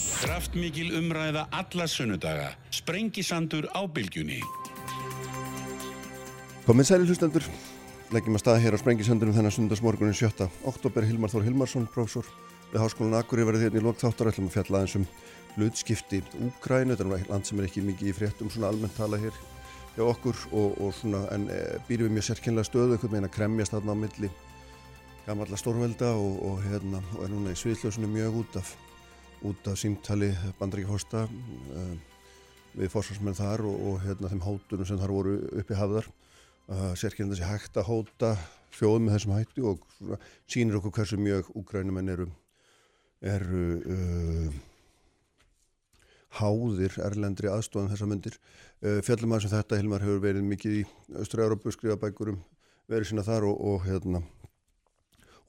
Kraftmikil umræða alla sunnudaga. Sprengisandur á bylgjunni. Komið sæli hlustendur, leggjum að staða hér á Sprengisandurum þennan sundagsmorgunin 7. Oktober Hilmar Þór Hilmarsson, prófessor við Háskólan Akureyri verið hérna í lók þáttar ætlum að fjalla aðeins um hlutskipti Úkrænu, þetta er land sem er ekki mikið í fréttum svona almennt tala hér hjá okkur og, og svona en e, býrum við mjög sérkynlega stöðu, eitthvað meina kremjast þarna á milli gamalla stórvelda og, og hérna og er núna í sviðljósunum mjög út af út af símtali bandaríkjafosta uh, við fórsvarsmenn þar og, og hérna, þeim hótunum sem þar voru uppi hafðar. Uh, sérkynna þessi hægt að hóta fjóðum með þessum hættu og svona, sínir okkur hversu mjög úgrænumenn eru, eru uh, háðir erlendri aðstofan þessa myndir fjallum að sem þetta Hilmar hefur verið mikið í Östra-Európu skrifabækurum verið sína þar og, og hérna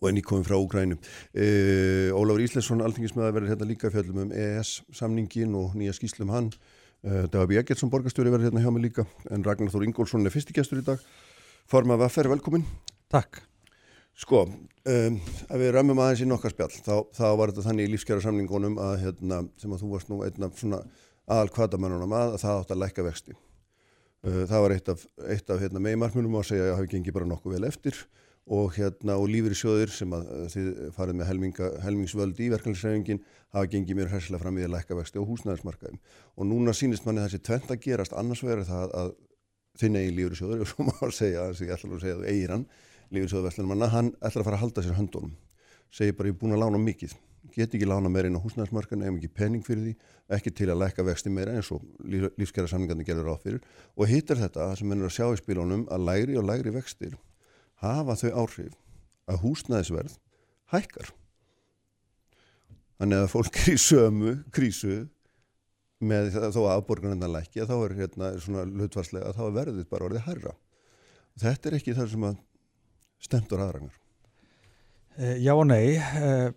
og enn í komum frá Úgrænum. E, Ólafur Íslensson, alþingismæða, verður hérna líka fjallum um EES-samningin og nýja skýslum hann. E, Davi Eggertsson, borgarstjóri, verður hérna hjá mig líka, en Ragnar Þór Ingólfsson er fyrstigestur í dag. Forma Vaffer, velkomin. Takk. Sko, um, ef við ræmum aðeins í nokkar spjall, þá, þá var þetta þannig í lífskjara samningunum að, hérna, sem að þú varst nú einn af svona aðal kvatamennunum að, að það átt að lækka vexti. Uh, það var eitt af, eitt af hérna, megimarkmunum að segja að hafi gengið bara nokkuð vel eftir og, hérna, og lífur í sjóðir sem að þið farið með helminga, helmingsvöld í verkefnisræfingin hafa gengið mjög hræsilega fram við að lækka vexti á húsnæðismarkaðum og núna sínist manni þessi tvent að gerast. Annars verður það að þinn eigin lífur í sjóður og svo má segja, þess að ég ætla að segja að eigir hann lífur í sjóðu vestlunum hann ætla að fara að halda sér höndunum. Segir bara ég er búin að lána mikið. Get ekki lána meira inn á húsnæðismarkaðinu ef ekki penning fyrir því, ekki til að lækka vexti meira eins og lífskjara samlingarnir gerur á fyrir. Og hittar þetta sem mennur að sjá í spílónum að lægri og lægri vextir hafa þau áhrif að húsnæðisverð hækkar. Þannig að fólk er í sömu krísu með þó að afborgarnirna lækja þá er hérna svona hlutvarslega að þá er verðið bara orðið herra. Þetta er ekki þar sem að stemtur aðrangar. Eh, já og nei, eh,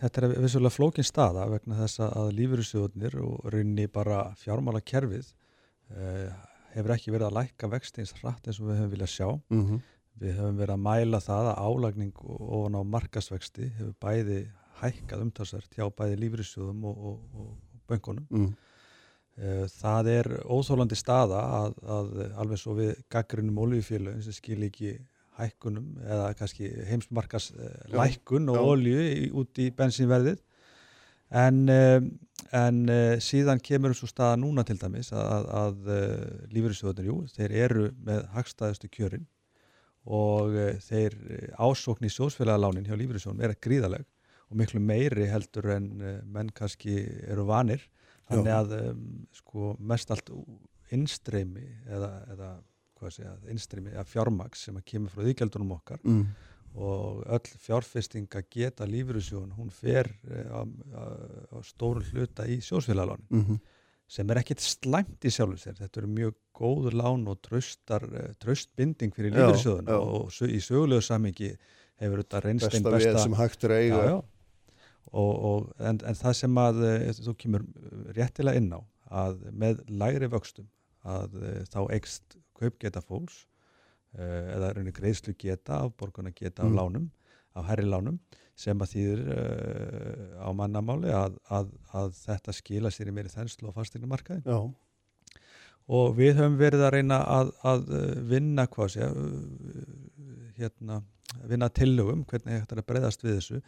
þetta er vissulega flókin staða vegna þess að lífyrirsjóðunir og rinni bara fjármála kerfið eh, hefur ekki verið að lækka vexti eins hratt eins og við höfum viljað sjá. Mm -hmm. Við höfum verið að mæla það að álagning ofan á markasvexti hefur bæði hækkað umtalsvert hjá bæði lífrissjóðum og, og, og böngunum. Mm. Það er óþólandi staða að, að alveg svo við gaggrinum olíufélagin sem skil ekki hækkunum eða kannski heimsmarkas lækkun og olíu út í bensinverðið en, en síðan kemur svo staða núna til dæmis að, að lífrissjóðunir, jú, þeir eru með hagstaðustu kjörin og uh, þeir ásókn í sjósfélagalánin hjá lífriðsjónum er gríðaleg og miklu meiri heldur en uh, menn kannski eru vanir. Þannig að um, sko mest allt innstreymi eða, eða að innstreymi eða fjármaks sem að kemur frá þýgjaldunum okkar mm. og öll fjárfestinga geta lífriðsjón hún fer á, á, á stóru hluta í sjósfélagalánin mm -hmm sem er ekkit slæmt í sjálfum sér þetta eru mjög góður lán og tröstar, eh, tröstbinding fyrir lífeyrissjóðuna og í sögulegu samingi hefur þetta reynst einn besta besta sem hægt er eiga já, já. Og, og, en, en það sem að eh, þú kemur réttilega inn á að með lægri vöxtum að eh, þá eikst kaupgeta fólks eða reynir greiðslu geta af borgarna geta af mm. lánum af herri lánum sem að þýðir uh, á mannamáli að, að, að þetta skila sér í meiri þenslu á fastegnumarkaðin og við höfum verið að reyna að, að uh, vinna hvað sé uh, hérna, vinna tillögum hvernig þetta er að breyðast við þessu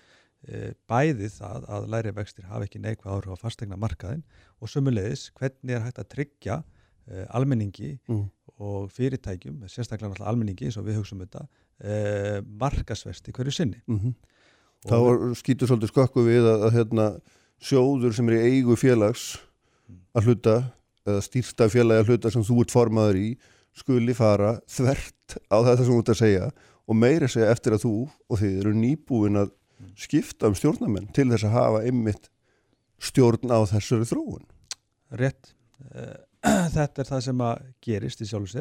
bæði það að læri vextir hafa ekki neikvæð áhrif á fastegnamarkaðin og sumulegis hvernig er hægt að tryggja uh, almenningi mm. og fyrirtækjum, sérstaklega almenningi eins og við hugsaum þetta uh, markasvesti hverju sinni mm -hmm. Þá skýtur svolítið skakku við að, að hérna, sjóður sem er í eigu félags að hluta eða stýrsta félagi að hluta sem þú ert formaður í skuli fara þvert á þetta sem þú ert að segja og meira segja eftir að þú og þið eru nýbúin að skipta um stjórnamenn til þess að hafa einmitt stjórn á þessari þróun. Rétt. Eh, þetta er það sem að gerist í sjálf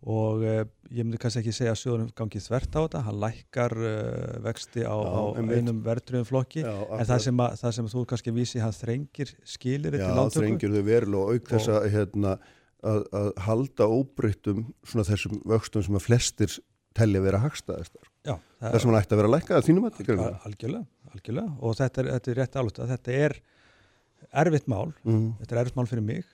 og uh, ég myndi kannski ekki segja að sjóðunum gangið þvert á þetta, hann lækkar uh, vexti á, já, á einum verðröðum flokki, já, en það sem, að, það sem þú kannski vísi, hann þrengir skilir Já, hann þrengir þau verulega og auk þess að, hérna, að, að halda óbreyttum svona þessum vöxtum sem að flestir telli að vera hagstaðistar það sem hann ætti að vera að þínum að algjörlega, algjörlega. Og þetta er, þetta er rétt alveg þetta er erfitt mál, mm. þetta er erfitt mál fyrir mig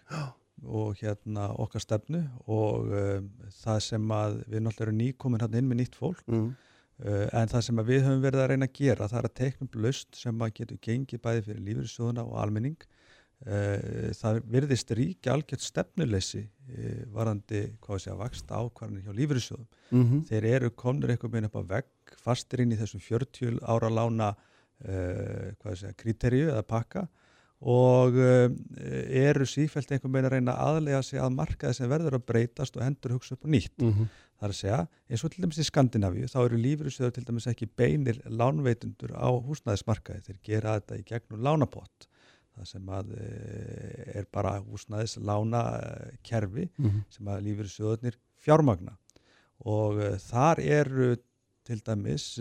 og hérna okkar stefnu og um, það sem að við náttúrulega erum nýkomin hérna inn með nýtt fólk. Mm. uh, en það sem að við höfum verið að reyna að gera það er að teikna upp laust sem að getur gengið bæði fyrir lífyrirsjóðuna og almenning. Uh, það virðist ríkja algjört stefnuleysi uh, varandi, hvað sé að vaksta ákvarðanir hjá lífyrirsjóðum Mm þeir eru komnir einhvern veginn upp á vegg fastir inn í þessum 40 ára lána uh, hvað sé að kriterju eða pakka og uh, eru sífælt einhvern veginn að reyna að aðlega sig að markaði sem verður að breytast og endur hugsa upp á nýtt. -hmm. Það er að segja, eins og til dæmis í Skandinavíu þá eru lífyrirsöður til dæmis ekki beinir lánveitundur á húsnæðismarkaði þeir gera þetta í gegnum lánapott það sem að uh, er bara húsnæðis lána uh, kerfi Mhm. sem að lífyrirsjóðunir fjármagna og uh, þar eru til dæmis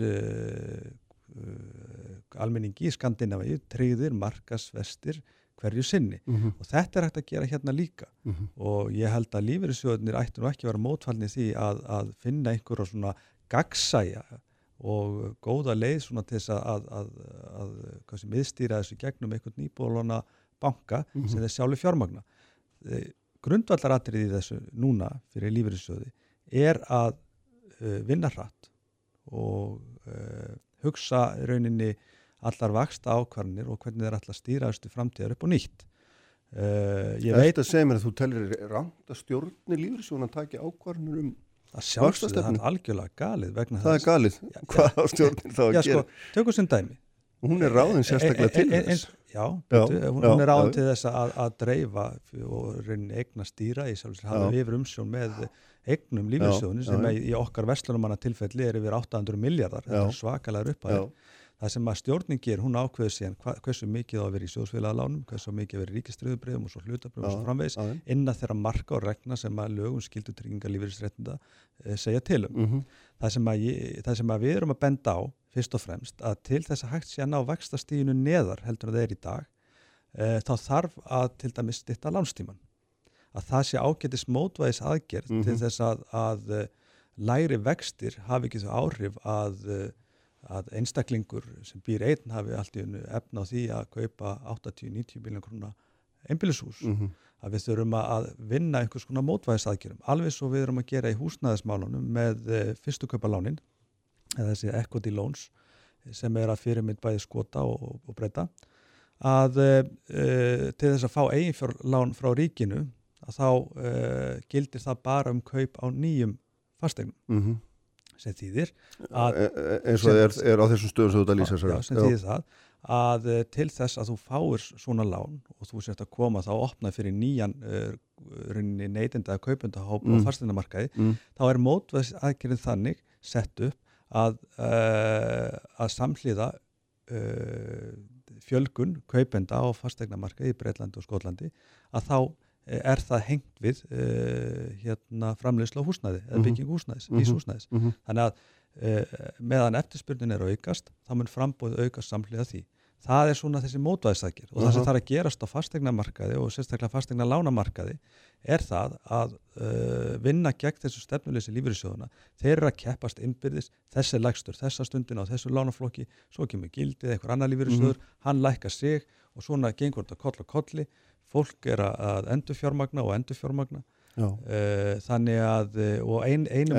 almenningi í Skandinavíu tryggðir markasvestir hverju sinni Mhm. og þetta er hægt að gera hérna líka Mhm. og ég held að lífeyrissjóðunir ættu nú ekki að vera mótfallni því að, að finna einhverja svona gagsæja og góða leið svona til þess að, að, að, miðstýra þessu gegnum einhvern nýbólana banka Mhm. sem þeir sjálfu fjármagna. Grundvallaratrið í þessu núna fyrir lífeyrissjóði er að uh, vinna hratt og uh, hugsa rauninni allar vaksta ákvarðanir og hvernig þeir ætla að stýra þessu til framtíðar upp og nýtt. Uh, ég veit Þetta segir mér að þú tellir rangt að stjórnir lífriðsjónan taki ákvarðanur um að sjálfsögðu það er algjörlega galið vegna það er þess. galið, Já, hvað á stjórnir þá að Já, gera sko, tökum sem dæmi. hún er ráðin sérstaklega til þess Já, Já, hún, já, er ráðin já. til þess að, að dreifa og rauninni eigna stýra í sjálfsögðu hafa Já. yfir umsjón með eignum lífeyrissjóðinu Já, sem í okkar vestlunumanna tilfelli er yfir 800 miljardar, þetta er svakalega upp Já, það sem að stjórnin ger, hún ákveður síðan hva, hversu mikið á að vera í sjóðsfélagalánum, hversu mikið vera í ríkistriðubriðum og svo hlutabriðum og svo framvegis innan þeirra marka og regna sem að lögum skildu trygginga lífeyrisréttinda e, segja til um. mhm, Það sem, ég, það sem að við erum að benda á fyrst og fremst að til þess að hægt sé að ná vakstastíðinu neðar heldur en það er í dag e, þá þarf að til dæmis stitta lánstíman að það sé ágætis mótvæðis aðgerð Mhm. til þess að, að e, læri vextir hafi ekki þau áhrif að, e, að einstaklingur sem býr einn hafi allt í unnu efna á því að kaupa 80-90 miljón krona einbýlishús. Mhm, að við þurfum að- vinna einhvers konar mótvæðisaðgjörum, alveg svo við erum að gera í húsnæðismálunum með e, fyrstu kaupalánin, eða þessi equity loans sem er að fyrirmynd bæði skota og, og breyta, að e, til þess að fá eiginfjárlán frá ríkinu, að þá e, gildir það bara um kaup á nýjum fastegnum, mhm. sem þýðir að E- e- eins og það er, er á þessum stöðum sem þú ert að lýsa já, sem þýðir það að uh, til þess að þú fáir svona lán og þú sért að koma þá að opna fyrir nýjan uh, rauninni neytenda að kaupenda hóp Mm. á fasteinamarkaði Mm. þá er mótveðs aðgerðin þannig sett upp að, uh, að samhliða uh, fjölgun kaupenda á fasteignamarkaði í Breitlandi og Skotlandi að þá eh, er það hengt við uh, hérna framleyslu á húsnæði eða Mhm. bygging húsnæðis, Mhm. nýs húsnæðis Mhm. þannig að uh, meðan eftirspurnin er aukast þá mun frambóð aukast samhliða því það er svona þessi mótvæðistakir og það sem þarf að gerast á fastegnamarkaði og sérstaklega fastegna lánamarkaði er það að uh, vinna gegn þessu stefnuleysi lífyrirsjóðuna þeir eru að keppast innbyrðis þessi lægstur, þessa stundina á þessu lánaflokki svo kemur gildið, einhver annar lífyrirsjóður hann lækkar sig og svona gengur þetta koll og kolli fólk er að- endurfjármagna og endurfjármagna Já. uh, þannig að uh, og ein, einu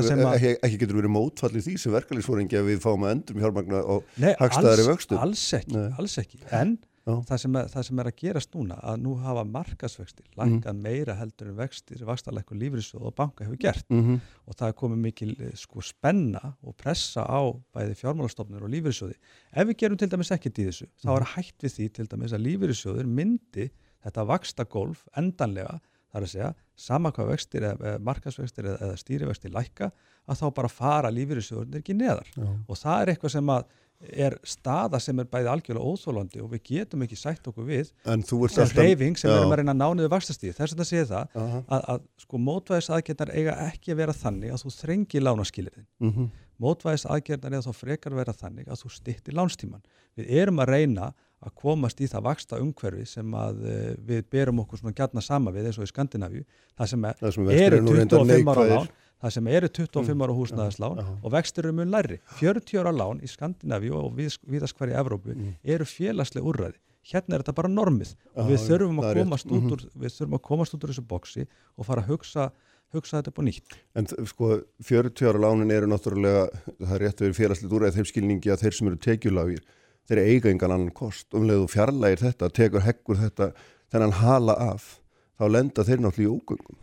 fer, sem að ekki, ekki getur verið mótfallið því sem verkalýsfóringi að við fáum að endur fjármagna og Nei, hagstæðari alls, vöxtum. alls ekki, Nei. alls ekki en. Það sem, er, það sem er að gerast núna að nú hafa markasvextir Mhm. lækkað meira heldur en vextir vastalækku lífriðsjóð og banka hefur gert mm -hmm. og það er komið mikil eh, sko, spenna og pressa á bæði fjármálastofnur og lífriðsjóði ef við gerum til dæmis ekkert í þessu þá Mhm. er hægt við því til dæmis að lífriðsjóður myndi þetta vaksta golf endanlega það er að segja, sama hvað vextir eða, eða markasvextir eða stýrivextir lækka að þá bara fara lífriðsjóðurnir ekki neðar. Og það er eitthvað sem að er staða sem er bæði algjörlega óþólandi og við getum ekki sætt okkur við En þú ert alltaf reyfing sem Já. við erum að reyna að ná niður vaxtastíð þess að það sé það Aha. að, að sko mótvæðis aðgerðnar eiga ekki að vera þannig að þú þrengi lánaskilirðin Mhm. mótvæðis aðgerðnar eða þá frekar vera þannig að þú stýttir lánstíman við erum að reyna að komast í það vaksta umhverfi sem að uh, við berum okkur svona gætna sama við eins og í Skandinavíu það sem, er, Það sem vextir eru eru nú reyndar 25 ára lán það sem eru 25 Mm. ára húsnæðislán já. og vextir eru mun læri 40 ára lán í Skandinavíu og við, viðast hverju Evrópu Mm. eru félagslega úrræði. Hérna er þetta bara normið. Og við þurfum að komast út úr við þurfum að komast út úr þessu boksi og fara að hugsa, hugsa þetta upp á nýtt. En sko 40 ára lánin eru náttúrulega, það er rétt að vera félagslega úr eða þeim skilningi að þeir sem eru tekjulágir þeir eiga engan annan kost. Umlega þú fjarlægir þetta, tekur heggur þetta þennan hala af þá lenda þeir náttúrulega í ógöngum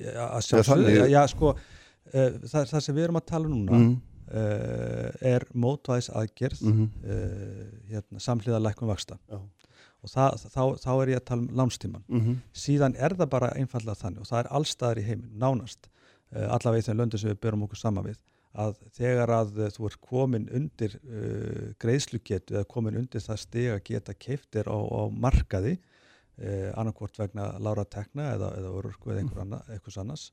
að sjálfsögðu, já, já sko uh, það, það sem við erum að tala um núna mm. uh, er mótvæðis aðgerð Mm uh, hérna, samhliða lækkum vaksta Já. og það, þá, þá er ég að tala um lánstíman -hmm. síðan er það bara einfallega þannig og það er allstaðar í heiminn, nánast allavega í þeim löndum sem við byrjum okkur saman við að þegar að þú ert komin undir greiðslugetu eða komin undir það steg að geta keiftir á, á markaði uh, annarkvort vegna lára tekna eða, eða örurku eða einhver anna, einhvers annars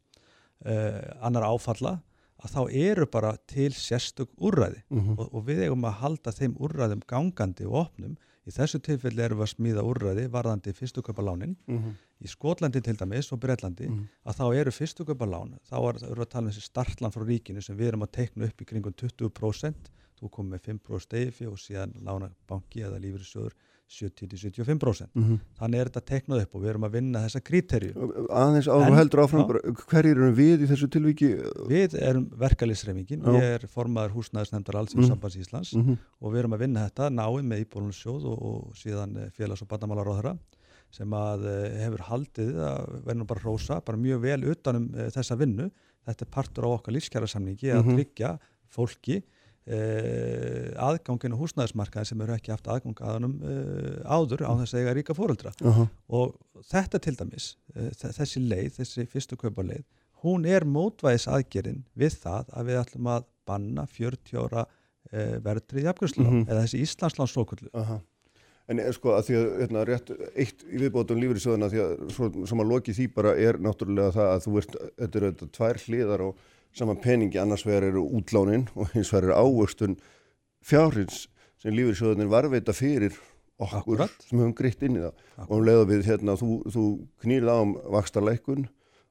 uh, annar áfalla að þá eru bara til sérstök úrræði Mhm. og, og við eigum að halda þeim úrræðum gangandi og opnum í þessu tilfelli erum við að smíða úrræði varðandi fyrstuköpalánin Mhm. í Skotlandi til dæmis og Breitlandi Mhm. að þá eru fyrstuköpalán þá er, erum við að tala um þessi startlan frá ríkinu sem við erum að teikna upp í kringum 20% þú komið með 5% steifi og síðan lána banki eða lífyrirsjóður 70-75% Mhm. þannig er þetta teiknað upp og við erum að vinna þessa kríterju aðeins áður heldur áfram hverjir eru við í þessu tilviki við erum verkalisreifingin Já. ég er formaður húsnæðisnefndar Alþjóðsambands Íslands Mhm. og við erum að vinna þetta náið með Íbólunssjóð og, og síðan eh, félags- og barnamálaráðara sem að eh, hefur haldið að verður nú bara rósa, bara mjög vel utanum uh, þessa vinnu. Þetta er partur á okkar lífskjara samningi að Mhm. tryggja fólki uh, aðganginu húsnæðismarkaði sem eru ekki haft aðgang aðanum uh, áður á þess að eiga ríka fóreldra Aha. og þetta til dæmis uh, þessi leið, þessi fyrstu kaupaleið hún er mótvæðis aðgerinn við það að við ætlum að banna 40 ára uh, verðrið jafnkvæmslu Mhm. eða þessi Íslandslandslokullu Aha. En sko að því að hérna, rétt eitt í viðbótum lífur í söðuna því að svo, sem að loki því bara er náttúrulega það að þú veist, þetta eru þetta tvær hliðar á saman peningi, annars vegar eru útlánin og hins vegar eru ávöxtun fjárhins sem söðunin varveita fyrir okkur Akkúrat. sem höfum greitt inn í það og Akkúrat. um leiða við hérna, þú, þú knýrið á um vakstarleikun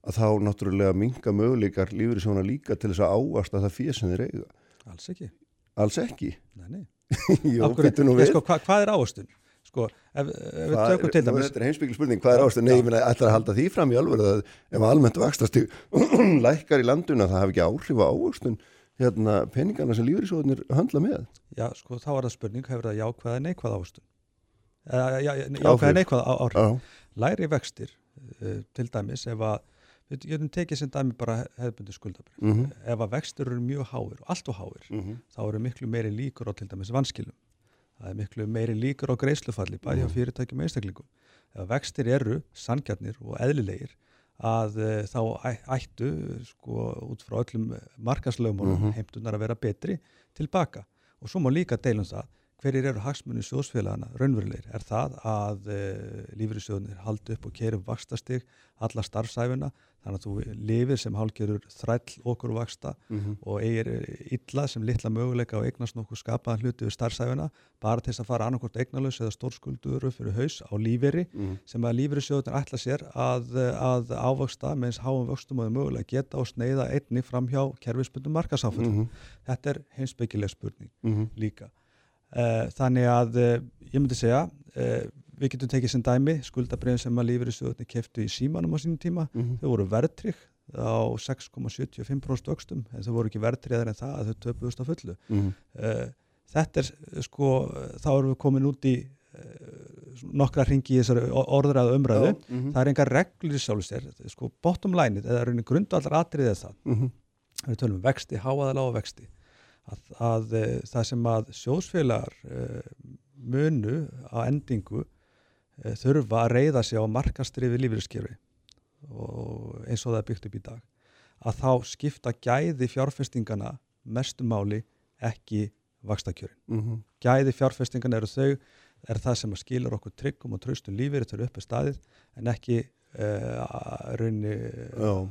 að þá náttúrulega minga möguleikar söðuna líka til þess að ávasta það fyrir sem þeir eiga. alls ekki Alls ekki. nei, nei. Jó, við. sko, hva, hvað er ávöxtun? Sko, ef, ef við Hvað tökum til nú, dæmis Þetta er heimsbyggil spurning, hvað er ástæð? Nei, ég meina, ætlar að halda því fram í alvöru að ef almennt vakstast lækkar í landuna það hafi ekki áhrif á ávöxtun hérna, peningana sem lífriðsóðinir handla með. já, sko, þá er það spurning, hefur það jákvæða neikvæða ávöxtun? Uh, já, jákvæða neikvæða á- áhrif læri vextir uh, til dæmis ef að við getum tekið sem dæmi bara hefðbundi skuldabrif Mm -hmm. ef að vextir eru mjög háir og allt og háir þá eru miklu meiri líkur á til dæmis vanskilum það er miklu meiri líkur á greiðslufalli bæði á Mhm. fyrirtækjum og einstaklingum ef vextir eru sangjarnir og eðlilegir að uh, þá ættu sko út frá öllum markaslögumónum Mhm. heimtunar að vera betri tilbaka og svo má líka deilum það hverjir eru hagsmunni sjóðsfélagana raunverulegir er það að uh, lífriðsjóðunir haldi upp og keirum vakstastig alla starfsæfina þannig að þú lifir sem hálgerur þræll okkur vaksta og eigir eh, illa sem litla möguleika og eignast nokkuð skapaðan hluti við starfsæfina bara til þess að fara annarkort eignalös eða stórskuldur fyrir haus á líferi sem að lífeyrissjóðun ætla sér að, að ávöxta með eins háum vöxtum og þau mögulega geta og sneiða einni fram hjá kerfisbundum markasáföllum. Þetta er heimsbyggileg spurning líka. Uh, þannig að uh, ég myndi segja uh, við getum tekið sem dæmi skuldabriðin sem að lífeyrissjóðunni keftu í símanum á sínum tíma. Þau voru verðtrygg á 6,75% vöxtum en þau voru ekki verðtryggðar en það að þau töpuðust á fullu. Uh, þetta er uh, sko þá erum við komin út í uh, nokkra ringi í þessari orðræðu umræðu. Það er enga reglur í sjálfu sér sko bottom line eða raunin grundvallar atriðið er það. Við tölum um vexti, háaðala og vexti að, að það sem að sjóðsfélagar uh, munu á endingu þurfa að reyða sig á markastrifi lífeyriskjöfi og eins og það er byggt upp í dag að þá skipta gæði fjárfestingana mestu máli ekki vakstakjörin. Gæði fjárfestingana eru þau, er það sem að skilur okkur tryggum og traustum lífeyri til uppi staðið en ekki uh, raunni uh,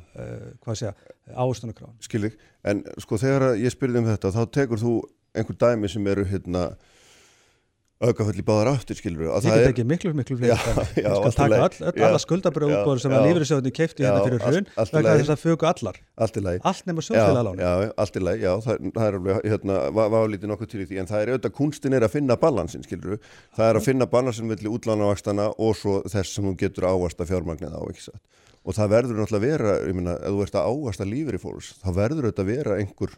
hvað segja, ástunarkráin. Skilðið, en sko þegar ég spyrði um þetta þá tekur þú einhver dæmi sem eru hérna aukaföll í báðar áttir skilur. Ég get ekki miklu, miklu fleiri Ég skal taka öll Já, alla skuldabröð já, útbóður sem að lífriðsjóðinni keifti hérna fyrir hrun vegna þess að fögu allar. allt nema sjóðfélagaláni. allt í lagi, já, það, er alveg hérna, válítið nokkuð til í því en það er auðvitað, kunstin er að finna balansin skilur það er að finna balansin milli útlánavakstana og svo þess sem hún getur ávasta fjármagnið á, ekki satt. Og það verður náttúrulega vera, ég meina, ef þú ert að ávasta lífri fólks, þá verður auðvitað að vera einhver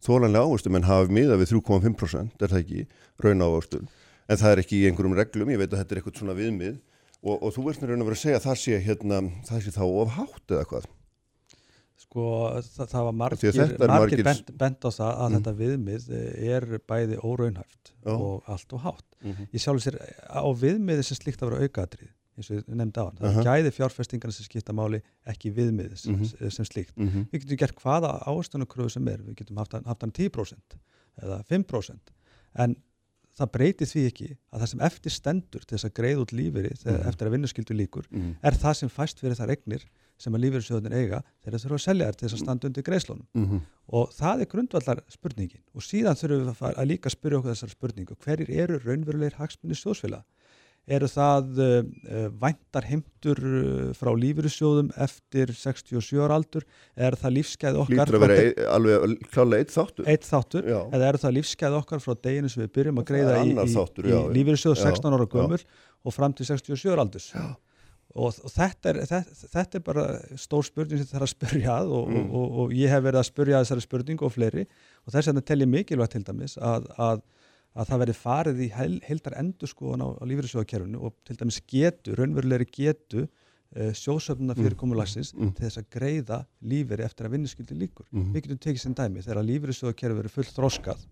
þólanlega ávastum en hafa miða við 3,5% er það ekki, raun ávastun en það er ekki í einhverjum reglum, ég veit að þetta er eitthvað svona viðmið og, og þú mér raun að vera að segja að það sé hérna, það sé þá of hátt eða hvað Sko það, það var margir, er margir margir- bent, bent á það að Mm. þetta viðmið er bæði óraunhæft Já. og allt og hátt. mm -hmm. Ég sjálf sér á viðmiði sem slíkt að vera aukaðrið eins og ég nefndi á hann. Það Aha. er gæði fjárfestingarna sem skipta máli ekki viðmiði sem, Mhm. sem slíkt. Mm Við getum gert hvaða ástunakröfu sem er. Við getum haft hann 10% eða 5% en það breytir því ekki að það sem eftir stendur til þess að greiða út lífeyri Mhm. eftir að vinnuskyldu líkur -hmm. er það sem fæst fyrir þær eignir sem að lífeyrissjóðunir eiga þegar þeir þurfa að selja þær til þess að standa undir greiðslónum Mhm. og það er grundvallar spurningin og síðan þurfum við að, að líka spyrja okkur þessar spurningu hverjir eru raunverulegir hagsmunni sjóðsfélag eru það uh, uh, væntar heimtur uh, frá lífeyrissjóðum eftir 67 ára aldur? Er það lífsgæð okkar Lítur að vera alveg klálega eitt þáttur. Eitt þáttur. Já. eða eru það lífsgæð okkar frá deginu sem við byrjum að Það greiða í, í, þáttur, í lífeyrissjóð Já, 16 ára gömul og fram til 67 ára aldurs. Já. og, þetta, er, þetta, þetta er bara stór spurning sem þetta er að spurja að og, Mm. og, og, og ég hef verið að spurja að þessari spurningu og fleiri. Og þess vegna tel ég mikilvægt til dæmis að, að, að það verið farið í heil, heildar endurskoðan á, á lífeyrissjóðakerfinu og til dæmis getu, raunverulegri getu uh, sjósöfnuna fyrir komulagsins Mm. til þess að greiða lífeyri eftir að vinnuskyldi líkur. Mhm. Við getum tekið sem dæmi þegar lífeyrissjóðakerfi verið fullt þroskað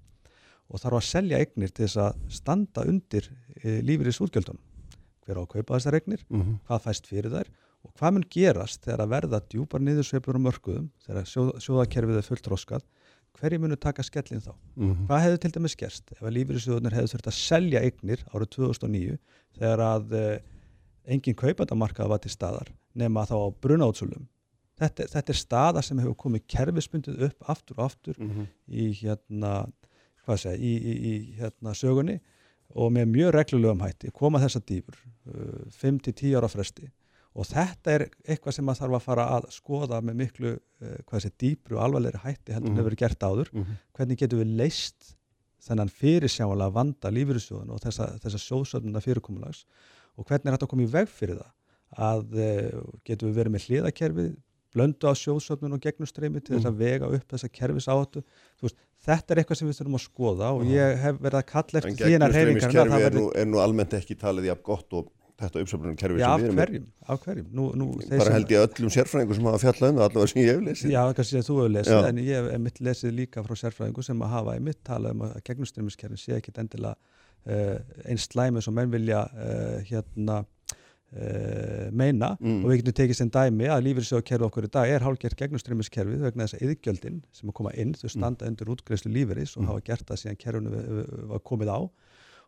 og þarf að selja eignir til þess að standa undir uh, lífeyris útgjöldunum. Hver á að kaupa þessar eignir? Mhm. hvað fæst fyrir þær og hvað mun gerast þegar að verða djúpar niðursveiflur á mörkuðum, þegar sjóð, sjóðakerfið er fullt roskað, hverju munu taka skellin þá? Mhm. Hvað hefði til dæmis gerst ef að lífyrirsjóðunir hefði þurft að selja eignir árið 2009 þegar að uh, engin kaupandamarkað var til staðar nema þá á brunátsölum? Þetta, þetta er staða sem hefur komið kerfisbundið upp aftur og aftur Mhm. í hérna, hvað segja, í, í, í hérna sögunni og með mjög reglulegum hætti koma þessa dýfur, 5-10 ára fresti og þetta er eitthvað sem maður þarf að fara að skoða með miklu, uh, hvað sé, dýpru og alvarlegri hætti heldur en Mhm. hefur verið gert áður Mhm. hvernig getum við leist þennan fyrirsjáanlega vanda lífyrirsjóðun og þessa, þessa sjóðsöfnuna fyrirkomulags og hvernig er þetta að koma í veg fyrir það að uh, getum við verið með hliðakerfið blöndu á sjóðsöfnun og gegnumstreymi til þess að vega upp þessa kerfis veist, þetta er eitthvað sem við þurfum að skoða og Já. ég hef verið að kalla En eftir því að gegnumstreymiskerfi það er, verði nú- er nú almennt ekki talið jafn gott og þetta uppsöfnunarkerfi Já, sem við erum með. hverjum, af hverjum nú, nú, Bara held ég öllum sérfræðingum sem hafa fjallað um það allavega sem ég hef lesið. Já, kannski að þú hefur lesið, Já. en ég hef mitt lesið líka frá sérfræðingu sem að hafa mitt tala um að gegnumstreymiskerfin sé ekkit endilega uh, eins slæmi sem menn vilja uh, hérna uh, meina Mm. og við getum tekið sem dæmi að lífeyrissjóðkerfi okkur í dag er hálfgert gegnumstreymiskerfið vegna þess að yðgjöldin sem að koma inn, þau standa undir útgreðslu lífeyris og Mm. hafa gert það síðan kerfinu var komið á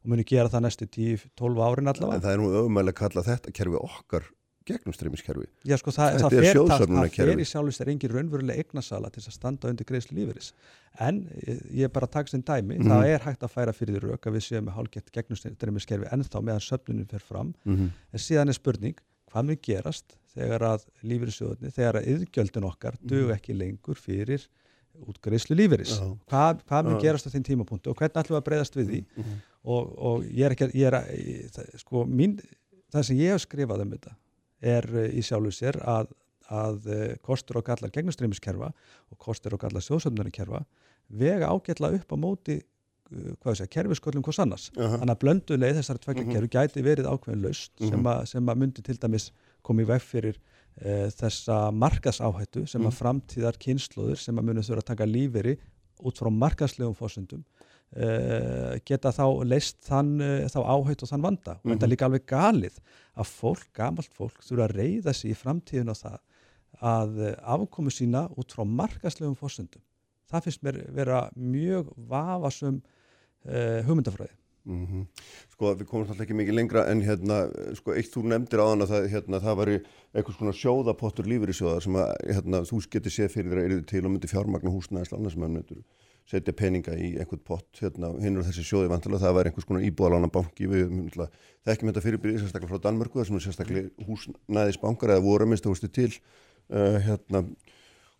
og muni gera það næstu 10-12 árin En allavega. það er nú öfumæli að kalla þetta kerfi okkar gegnumstreymiskerfi. Já, sko, það, það, er fer, það, það fer í sjálfins er engin raunveruleg eignasala til að standa undir greiðslu lífeyris. En ég, ég er bara að taka sem dæmi, Mhm. það er hægt að færa fyrir því rauk að við séum með hálfgett gegnumstreymiskerfi ennþá meðan söfnunum fer fram. Mm En síðan er spurning, hvað mun gerast þegar að lífeyrissjóðunni, þegar að yðgjöldin okkar dug ekki lengur fyrir útgreiðslu lífeyris. Já. Hvað, hvað mun gerast á þeim tímapunktu og hvernig ætlum við að breyðast við því? -hmm. Og, og ég er ekki ég er sko, mín, það sem ég hef skrifað um þetta er uh, í sjálfu sér að, að uh, kostur og gallar gegnumstreymiskerfa og kostur og gallar sjóðsöfnunarkerfa vega ágætla upp á móti uh, hvað sé, kerfisköllum hvers annars þannig að blönduleið þessari tvekja Mhm. kerfi gæti verið ákveðin laust sem, Mhm. að, sem að myndi til dæmis koma í veg fyrir uh, þessa markasáhættu sem að Mhm. framtíðar kynnslóður sem að muni þurfa að taka líferi út frá markaslegum fórsöndum uh, geta þá leist þann, uh, þá áhætt og þann vanda. Og þetta er Mhm. líka alveg galið að fólk, gamalt fólk, þurfa að reyða sig í framtíðin á það að uh, afkomu sína út frá markaslegum fórsöndum það finnst mér vera mjög vafasum uh, hugmyndafræði. Mm Sko við komumst alltaf ekki mikið lengra en hérna, sko eitt þú nefndir á þann að það, hérna, það væri eitthvað svona sjóðapottur lífyrirsjóða sem að hérna, þú getur séð fyrir þér að eru til og myndi fjármagna húsnæðislána sem að myndur setja peninga í einhvern pott hérna, hinn er þessi sjóði vantilega, það væri einhvers konar íbúðalána banki, við þekkjum þetta fyrirbyrði sérstaklega frá Danmörku, það sem er sérstaklega húsnæðisbankar eða voru að mista hústi til uh, hérna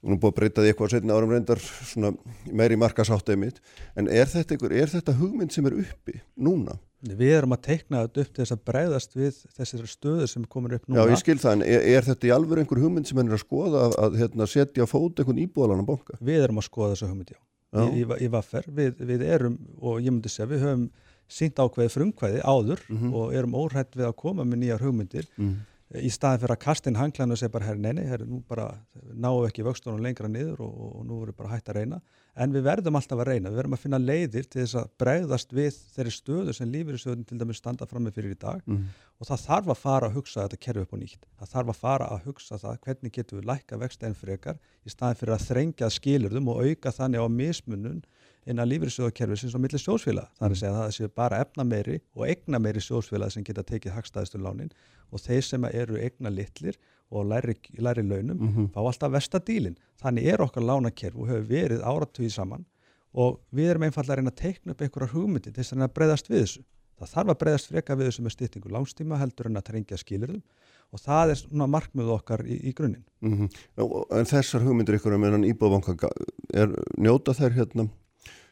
og nú búið að breyta því eitthvað setna árum reyndar svona meiri markasáttið mitt en er þetta, einhver, er þetta hugmynd sem er uppi núna? Við erum að teikna þetta upp til þess að breyðast við þessir stöður sem komur upp núna. Já, ég skil það, en er, er þetta í alveg einhver hugmynd sem er að skoða að, að hérna, setja fót einhvern íbúðalann á banka? Við erum að skoða þessu hugmynd, já. Í, í, vaffer. Við, við erum, og ég myndi segja, við höfum sínt ákveði frumkvæði áður mm -hmm. og erum óhætt við að koma með nýjar hugmyndir. Mm -hmm í staðin fyrir að kasta inn hanglan og segja bara herri neini, herri nú bara náum við ekki vöxtunum lengra niður og, og nú við bara hægt að reyna en við verðum alltaf að reyna, við verðum að finna leiðir til þess að bregðast við þeirri stöðu sem lífyrirsöðun til dæmis standa fram með fyrir í dag mm. og það þarf að fara að hugsa þetta kerfi upp og nýtt, það þarf að fara að hugsa það hvernig getum við lækka vext enn frekar í staðin fyrir að þrengja skilurðum og auka þannig á mismunun innan lífyrirsjóðakerfisins og millir sjósfélag. Segja að það séu bara efna meiri og egna meiri sjósfélag sem geta tekið hagstæðistur lánin og þeir sem eru egna litlir og læri, læri launum mm -hmm. fá alltaf vestadílin. Þannig er okkar lánakerf og hefur verið áratugið saman og við erum einfallega að reyna að teikna upp einhverjar hugmyndi til þess að breyðast við þessu. Það þarf að breyðast freka við þessu með styrtingu langstíma heldur en að trengja skilurðum og það er svona markmið okkar í, í grunninn. Mm -hmm. En þessar hugmyndir ykkur um enn íbúðvanka, er njóta þær hérna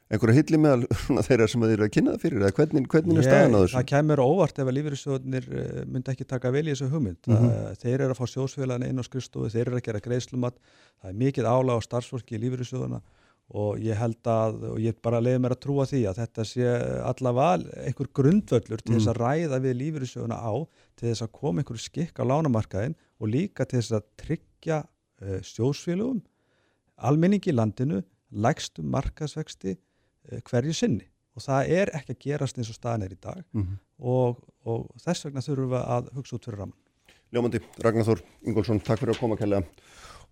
einhverja hilli með þeirra sem þeir eru að kynna það fyrir eða hvernig, hvernig er staðan á þessu? Það kemur óvart ef að lífeyrissjóðunir eh, myndi ekki taka vel í þessu hugmynd mm -hmm. þeir eru að fá sjósfélagina inn á skrifstofu þeir eru að gera greiðslumat það er mikið álag á starfsfólki í lífeyrissjóðuna og ég held að, og ég bara leiði mér að trúa því að þetta sé allavega einhver grundvöllur til þess að mm. ræða við lífeyrissjóðuna á til þess að koma einhverju skikk á lánamarkaðin og líka til þess að tryggja uh, sjósfélagum almenningi í landinu lægstu markaðsvexti Eh, hverju sinni og það er ekki að gerast eins og staðin er í dag mm -hmm. og, og þess vegna þurfum við að hugsa út fyrir raman. Ljómandi, Ragnar Þór Ingólfsson, takk fyrir að koma að kella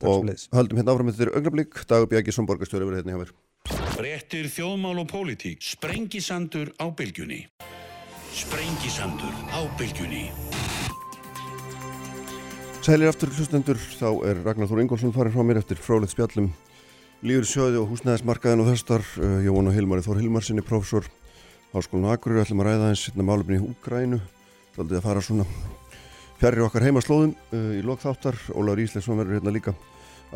og höldum hérna áfram þetta augnablík, Dagur Bjækisson, borgarstjóri verið hérna hjá mér. Brettir þjóðmál og pólitík, sprengisandur á bylgjunni. Sprengisandur á bylgjunni. Sælir aftur hlustendur, þá er Ragnar Þór Ingólfsson farin frá mér eftir fráleitt spjallum Líður sjöði og húsnæðismarkaðin og þessar Jóhann og Hilmari Þór Hilmarsinni, prófessor Háskólinu Akureyri, ætlum að ræða eins hérna málefni í Úgrænu, þá ætlum við að fara svona fjarrir okkar heimaslóðum uh, í lokþáttar, Ólaur Ísleifsson verður hérna líka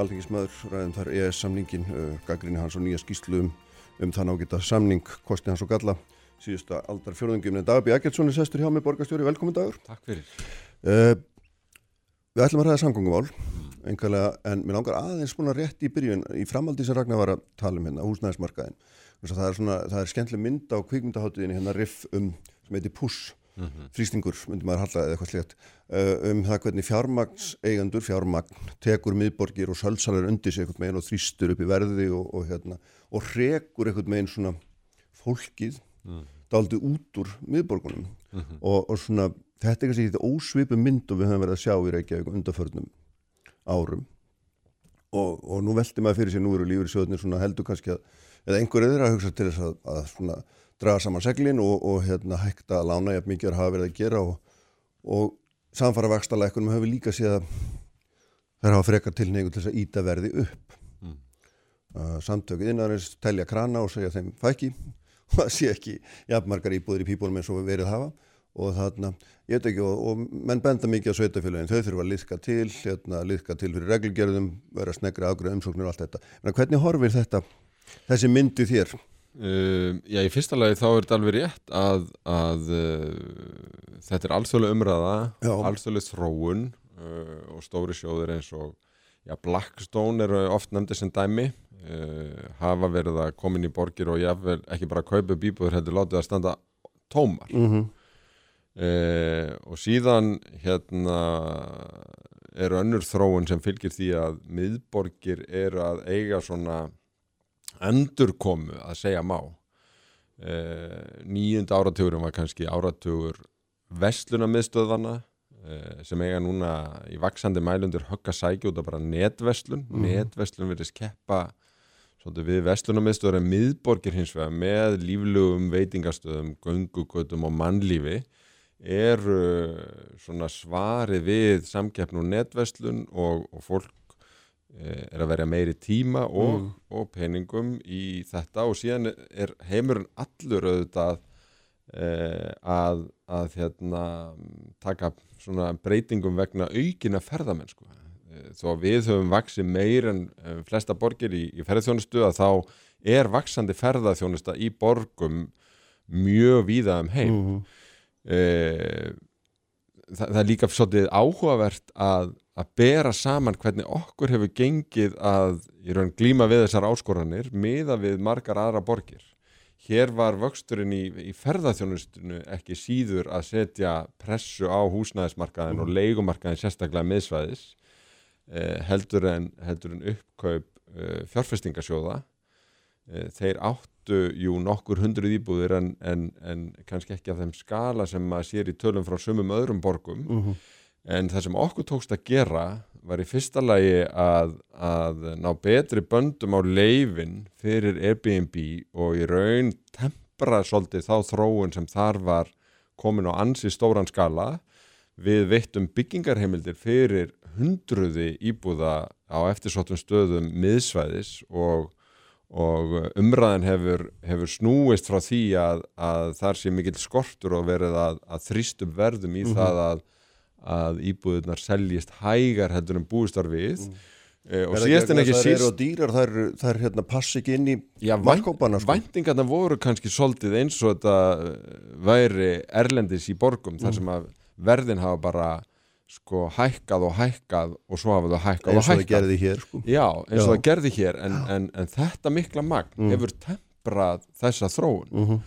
alþengismöður, ræðum þar ES-samningin, uh, gaggrinni hans og nýja skýslu um, um þann ágita samning, kosti hans og galla, síðusta aldar fjörðungum en Dagbjörn Eggertsson er sestur hjá mig, borgastjóri, velkomin dagur. Takk fyrir. Uh, við ætlum að ræða samgöngumál einhverlega, en mér langar aðeins svona rétt í byrjun, í framaldi sem Ragnar var að tala um hérna, húsnæðismarkaðin það er svona, það er skemmtileg mynd á kvikmyndaháttuðinni hérna riff um, sem heitir Puss mm -hmm. frýstingur, myndi maður halla eða eitthvað slíkt uh, um það hvernig fjármagnseigandur fjármagn tekur miðborgir og sölsalar undir sig eitthvað meginn og þrýstur upp í verði og, og hérna, og rekur eitthvað meginn svona fólkið mm. daldi út úr miðborgunum mm -hmm. og, og svona, þetta er kannski eitthvað ósvipu mynd og við höfum verið að sjá í Reykjavík undarförnum árum. Og, og nú veldi maður fyrir sér nú eru lífur sjóðnir svona heldur kannski að eða einhverju þeirra að hugsa til þess að, að svona draga saman seglin og, og hérna hægt að lána jafn mikið að hafa verið að gera og, og samfara vakstarleikunum hefur líka séð að þær hafa frekar tilneigu til þess að íta verði upp. Mm. uh, samtökuð innarins telja krana og segja þeim fæki og það sé ekki jafnmargar íbúður í pípunum eins og verið hafa og þarna, ég veit ekki, og, og menn benda mikið á sveitafélagin, þau þurfa að liðka til, hérna, liðka til fyrir reglgerðum, vera snegri aðgröð umsóknir og allt þetta. En hvernig horfir þetta, þessi myndi þér? Uh, já, í fyrsta lagi þá er þetta alveg rétt að, að uh, þetta er alþjóðlega umræða, alþjóðlega þróun uh, og stóri sjóður eins og, já, Blackstone eru oft nefndið sem dæmi, uh, hafa verið að koma inn í borgir og jáfnvel ekki bara kaupa bíbúður, heldur látið að standa tómar. Mhm. Mm Uh, og síðan hérna eru önnur þróun sem fylgir því að miðborgir eru að eiga svona endurkomu að segja má. Uh, nýjund áratugurum var kannski áratugur vestlunamiðstöðvana uh, sem eiga núna í vaksandi mælundir högga sækja út af bara netvestlun mm. netvestlun verið skeppa við vestlunamiðstöður en miðborgir hins vegar með líflugum veitingastöðum, göngugutum og mannlífi eru svona svari við samkeppn og netverslun og, og fólk eh, er að verja meiri tíma og, mm. og peningum í þetta. Og síðan er heimurinn allur auðvitað eh, að, að hérna, taka breytingum vegna aukina ferðamennsku. Eh, þó við höfum vaksið meir en eh, flesta borgir í, í ferðarþjónustu að þá er vaksandi ferðarþjónusta í borgum mjög víða um heim. Mm eh, það, það er líka svolítið áhugavert að, að bera saman hvernig okkur hefur gengið að glíma við þessar áskoranir miða við margar aðra borgir. Hér var vöxturinn í, í ferðarþjónustinu ekki síður að setja pressu á húsnæðismarkaðin mm. og leikumarkaðin sérstaklega miðsvæðis eh, heldur, en, heldur en uppkaup eh, fjárfestingasjóða. Eh, þeir átt áttu jú nokkur hundruð íbúðir en, en, en kannski ekki af þeim skala sem maður sér í tölum frá sumum öðrum borgum uh mhm. -huh. en það sem okkur tókst að gera var í fyrsta lagi að, að ná betri böndum á leifin fyrir Airbnb og í raun tempra svolítið þá þróun sem þar var komin á ansi stóran skala við veittum byggingarheimildir fyrir hundruði íbúða á eftirsóttum stöðum miðsvæðis og og umræðin hefur, hefur snúist frá því að, að þar sé mikill skortur og verið að, að þrýstum verðum í mm -hmm. það að, að íbúðunar seljist hægar heldur en búistarfið mm. e, og síðast en ekki síst Það eru á dýrar, það er, það er hérna passi ekki inn í markkópana sko. Væntingarna voru kannski soldið eins og þetta væri erlendis í borgum mm. þar sem að verðin hafa bara sko hækkað og hækkað og svo hafa það hækkað og hækkað eins og það gerði hér sko. Já eins og það gerði hér en, en, en þetta mikla magn mm. hefur temprað þessa þróun. Mm -hmm.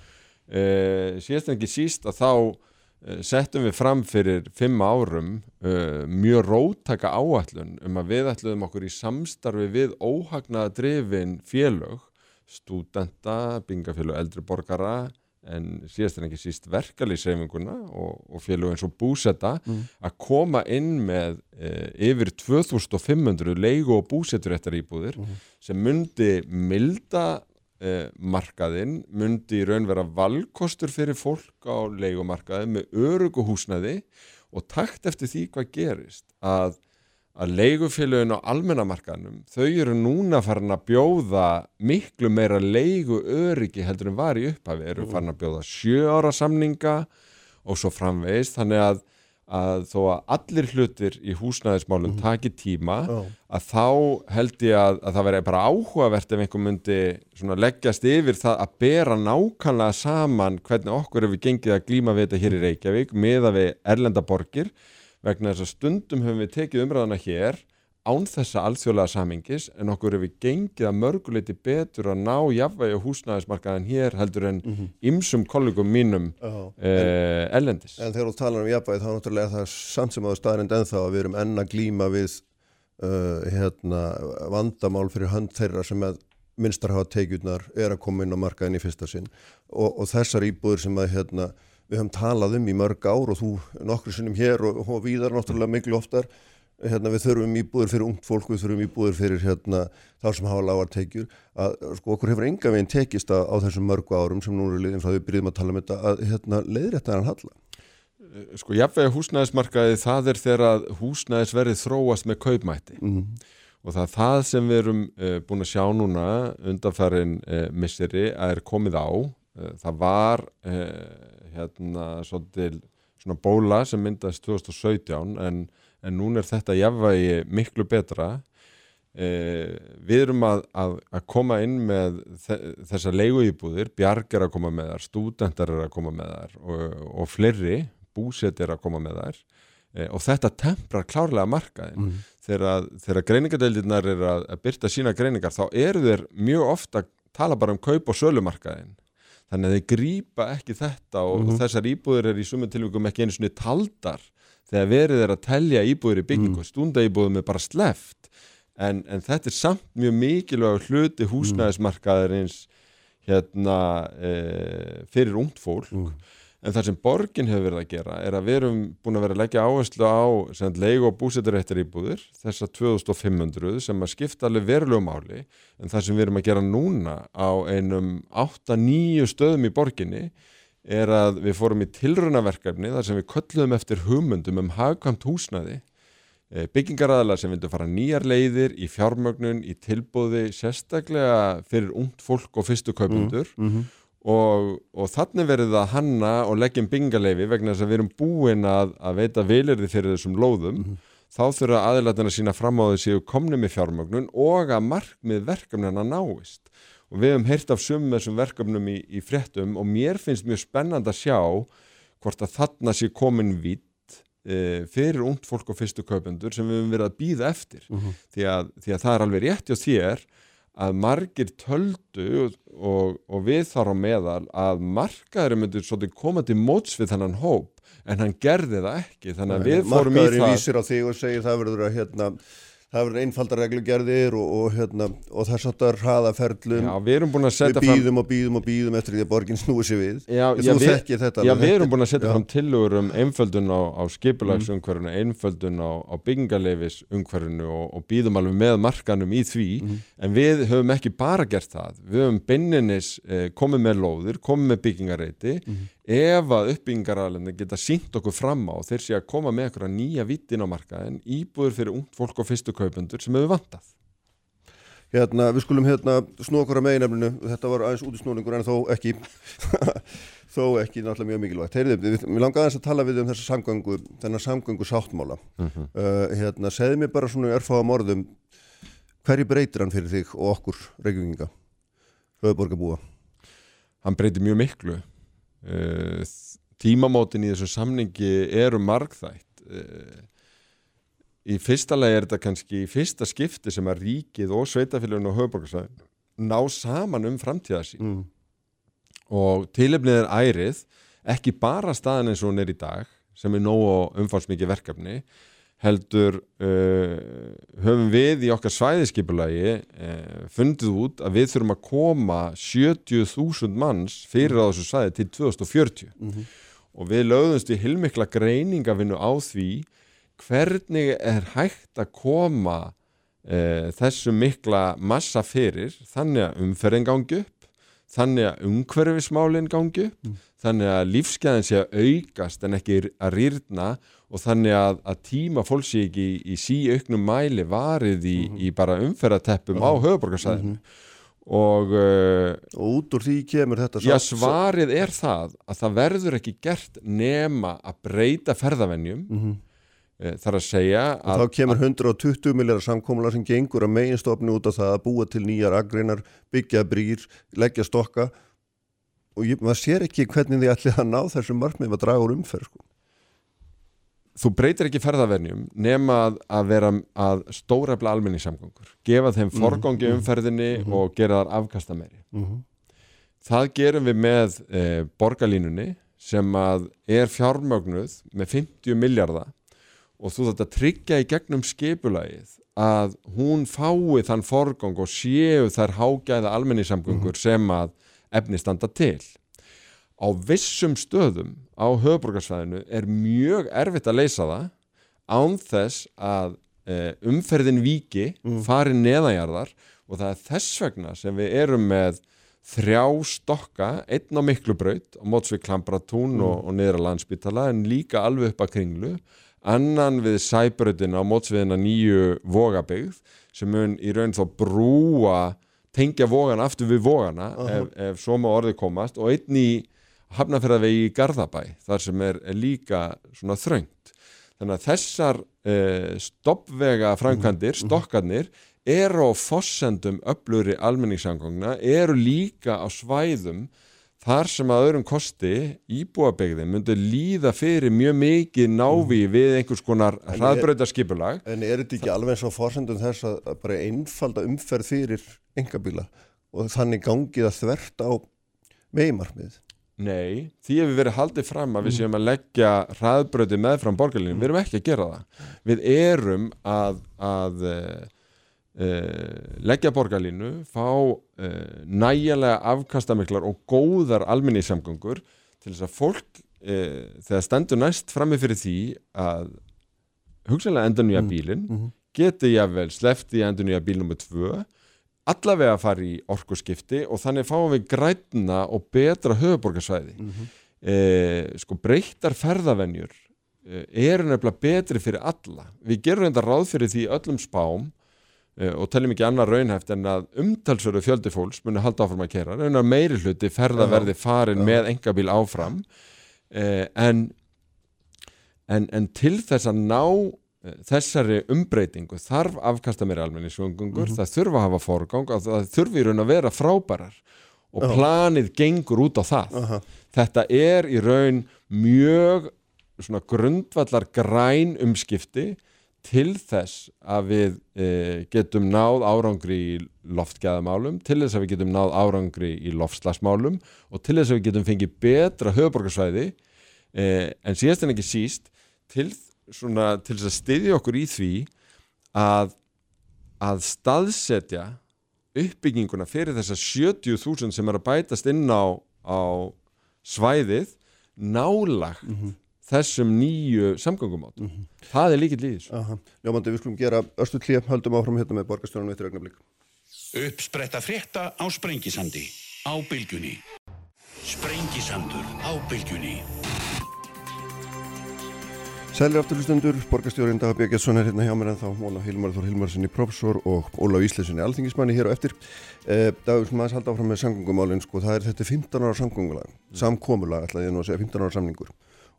uh, síðast en ekki síst að þá uh, settum við fram fyrir fimm árum uh, mjög róttaka áallun um að við ætluðum okkur í samstarfi við óhagnaða drifin félög stúdenta, bingafélög, eldri borgara en síðast en ekki síst verkalýsreifinguna og, og félug eins og búsetta mm. að koma inn með e, yfir 2500 leigu og búsetturéttar íbúðir mm. sem myndi milda e, markaðinn, myndi raun vera valkostur fyrir fólk á leigumarkaði með öruguhúsnaði og takt eftir því hvað gerist að að leigufélagin á almennamarkanum þau eru núna farin að bjóða miklu meira leigu öryggi heldur en var í upphafi eru farin að bjóða sjö ára samninga og svo framvegist þannig að, að þó að allir hlutir í húsnæðismálum mm. taki tíma oh. að þá held ég að, að það veri bara áhugavert ef einhver myndi leggjast yfir það að bera nákvæmlega saman hvernig okkur hefur gengið að glíma við þetta hér í Reykjavík með að við erlendaborgir vegna þess að stundum höfum við tekið umræðana hér án þessa alþjóðlega samingis en okkur hefur gengið að mörguleiti betur að ná jafnvægi á húsnæðismarkaðin hér heldur en mm -hmm. ymsum kollegum mínum oh, eh, en, ellendis. En þegar þú talar um jafnvægi þá er náttúrulega það samt sem á staðrind ennþá að við erum enna glíma við uh, hérna, vandamál fyrir hönd þeirra sem að minnstar hafa teikjurnar er að koma inn á markaðin í fyrsta sinn og, og þessar íbúður sem að hérna við höfum talað um í mörg ár og þú nokkur sinnum hér og, og víðar náttúrulega miklu oftar hérna, við þurfum íbúður fyrir ungt fólk, við þurfum íbúður fyrir hérna, þar sem hafa lágar tekjur. Að sko okkur hefur enga veginn tekist á, á þessum mörgu árum sem nú liðin frá því við byrjum að tala um þetta að hérna, leiðrætta hann halla. Eh, Sko jafnvega húsnæðismarkaði það er þegar húsnæðisverðið þróast með kaupmætti. Mm. og það er það sem við erum uh, búin að sjá núna undanfærin uh, eh, misseri að er komið á uh, það var hérna svolítil svona bóla sem myndast 2017 en, en núna er þetta jafnvægi miklu betra. Eh, við erum að, að, að koma inn með þessa leiguýbúðir, Bjarg er að koma með þar stúdendar er að koma með þar og, og fleiri, búset er að koma með þar eh, og þetta temprar klárlega markaðin mm. þegar, þegar greiningadeildirnar er að, að byrta sína greiningar þá eru þeir mjög ofta tala bara um kaup og sölumarkaðin þannig að þeir grýpa ekki þetta og mm -hmm. þessar íbúður er í sumum tilvægum ekki einu svoni taldar þegar verið er að telja íbúður í byggingu mm. stundaíbúðum er bara sleft en, en þetta er samt mjög mikilvæg hluti húsnæðismarkaðarins hérna e, fyrir ungt fólk mm en það sem borgin hefur verið að gera er að við erum búin að vera að leggja áherslu á leig og búsetturéttar íbúður þessar 2500 sem að skipta alveg verulegu máli. En það sem við erum að gera núna á einum 8-9 stöðum í borginni er að við fórum í tilrunaverkefni þar sem við köllum eftir hugmyndum um hagkvæmt húsnaði e, byggingaræðala sem vildu fara nýjar leiðir í fjármögnun, í tilbúði sérstaklega fyrir ungt fólk og fyrstu kaupundur mm -hmm. Og, og þannig verið að hanna og leggjum byggingaleifi vegna þess að við erum búin að, að veita vilirði fyrir þessum lóðum Mhm. þá þurfa aðilættina sína fram á þessi komni með fjármögnun og að markmið verkefnina náist og við hefum heyrt af sumum þessum verkefnum í, í fréttum og mér finnst mjög spennand að sjá hvort að þarna sé komin vitt e, fyrir ungt fólk og fyrstu kaupendur sem við hefum verið að býða eftir Mhm. því, að, því að það er alveg rétt hjá þér að margir töldu og, og, við þar á meðal að markaður myndir svolítið koma til móts við þennan hóp en hann gerði það ekki þannig að við fórum í Markaðurinn það. vísir á þig og segir það verður að hérna, það verður einfaldar reglugerðir og, og, hérna, og að það hraðaferlum. Já, við erum búin að við fram býðum og býðum og býðum eftir því að borgin snúi sér við. Já, já, við, þetta já, við erum er- búin að setja já. fram tillögur um einföldun á, á skipulagsumhverfinu, einföldun á, á byggingarleifisumhverfinu og, og býðum alveg með markanum í því. Mhm. en við höfum ekki bara gert það. Við höfum beinninis eh, komið með lóðir, komið með byggingareiti Mhm. Ef að uppbyggingaralendin geta sínt okkur fram á þeir sé að koma með eitthvað nýja vittin á markaðin íbúður fyrir ungt fólk og fyrstu kaupendur sem hefur vantað Hérna, við skulum hérna snú okkur að meginefninu, þetta var aðeins út í snúningur en þó ekki, þó ekki náttúrulega mjög mikilvægt. Heyrðu, við, langaði aðeins að tala við um þessa samgöngu, þennan samgöngu sáttmála. Mhm. Uh, hérna, segði mér bara svona örfáðum orðum, hverju breytir hann fyrir þig og okkur, reykjunginga, höfuborgarbúa? hann breytir mjög miklu uh, tímamótin í þessu samningi eru margþætt uh, í fyrsta lagi er þetta kannski í fyrsta skipti sem að ríkið og sveitafélagin og höfuborgarsvæðin ná saman um framtíða sín Mm. og tilefnið er ærið ekki bara staðan eins og hún er í dag sem er nóg og umfálsmikið verkefni heldur uh, höfum við í okkar svæðiskipulagi uh, fundið út að við þurfum að koma 70.000 manns fyrir á þessu svæði til 2040 Mhm. og við lögðumst í hilmikla greiningavinnu á því hvernig er hægt að koma uh, þessu mikla massa fyrir þannig að umferðin gangi upp þannig að umhverfismálin gangi upp Mm. þannig að lífsgæðin sé að aukast en ekki að rýrna og þannig að, að tíma fólk sé ekki í, í síauknum mæli varið í, Mhm. í bara umferðateppum á höfuborgarsæðinu Mhm. og uh, Og út úr því kemur þetta já, sátt- svarið er það að það verður ekki gert nema að breyta ferðavenjum Mhm. uh, þar að segja Og að þá kemur 120 miljardar samkomula sem gengur að meginstofni út af það að búa til nýjar agreinar, byggja brýr, leggja stokka og ég, maður sér ekki hvernig þið ætlið að ná þessum markmið að draga úr umferð sko. Þú breytir ekki ferðavenjum nema að, að vera að stóra efla almenningssamgöngur gefa þeim Mhm, forgangi mhm, umferðinni mhm. og gera þar afkasta meiri mm það gerum við með e, borgarlínunni sem að er fjármögnuð með 50 miljardar og þú þetta tryggja í gegnum skipulagið að hún fái þann forgang og séu þær hágæða almenningssamgöngur sem að efni standa til á vissum stöðum á höfuborgarsvæðinu er mjög erfitt að leysa það án þess að e, umferðin viki Mm. fari neðanjarðar og það er þess vegna sem við erum með þrjá stokka, einn á Miklubraut á móts við Klambratún og, og niður á landsbytala en líka alveg upp að kringlu annan við Sæbrautina á móts við hennar nýju vogabyggð sem mun í raun þá brúa tengja vogana aftur við vogana ef, ef svo má orðið komast og einn í hafnafjörðavegi í Garðabæ þar sem er, líka svona þröngt. Þannig að þessar uh, stoppvega framkvæmdir, stokkarnir eru á fossendum öfluri almenningssangongna, eru líka á svæðum þar sem að öðrum kosti íbúabegðin myndi líða fyrir mjög mikið návi við einhvers konar hraðbrautarskipulag En er þetta ekki alveg eins og forsendum þess að, bara einfalda umferð fyrir engabíla og þannig gangið að þvert á megimarmið? Nei, því hefur verið haldið fram að við séum að leggja hraðbröði meðfram borgarlínu, við erum ekki að gera það. Við erum að, að uh, uh, leggja borgarlínu fá uh, nægilega afkastamiklar og góðar alminnisamgöngur til þess að fólk þegar stendur næst frammi fyrir því að hugsanlega endur nýja Mm, bílinn mhm. geti jáfnvel slefti endur nýja bíl nummer tvö allavega fara í orkuskipti og þannig fáum við grætna og betra höfuborgarsvæði Mhm. e, sko breyttar ferðavenjur uh, eru nefnilega betri fyrir alla. Við gerum þetta ráð fyrir því öllum spám uh, og teljum ekki annar raunhæft en að umtalsveru fjöldi fólks muni halda áfram að kera raunar meiri hluti ferðaverði farin Já. með engabíl áfram. En, en en til þess að ná eh, þessari umbreytingu þarf afkasta meiri almenningssvöngungur, Mhm. það þurfa að hafa forgang og það þurfi í raun að vera frábærar og Já. planið gengur út á það Aha. þetta er í raun mjög svona grundvallar græn umskipti til þess að við e, getum náð árangri í loftgæðamálum, til þess að við getum náð árangri í loftslagsmálum og til þess að við getum fengið betra höfuborgarsvæði e, en síðast en ekki síst til, svona, til þess að styðja okkur í því að, að staðsetja uppbygginguna fyrir þessar 70.000 sem er að bætast inn á, á svæðið nálag þessum nýju samgöngumát það er líkill í þessu Aha. Ljómandi, við skulum gera östu klíð, höldum áfram hérna með borgarstjórnum eittir augnablík. Uppspretta frétta á Sprengisandi. Á bylgjunni. Sprengisandur á bylgjunni. Sælir afturlustendur, borgarstjórin Daga Björgjarsson er hérna hjá mér en þá Ólaf Hilmar Þór Hilmarsinni professor og Ólaf Íslesinni alþingismanni hér á eftir. Eh, Dagur, sem aðeins halda áfram með samgöngumálinn, sko, það er þetta er 15 ára samgöngulag, samkomulag, ætlaði ég nú að segja, 15 ára samningur.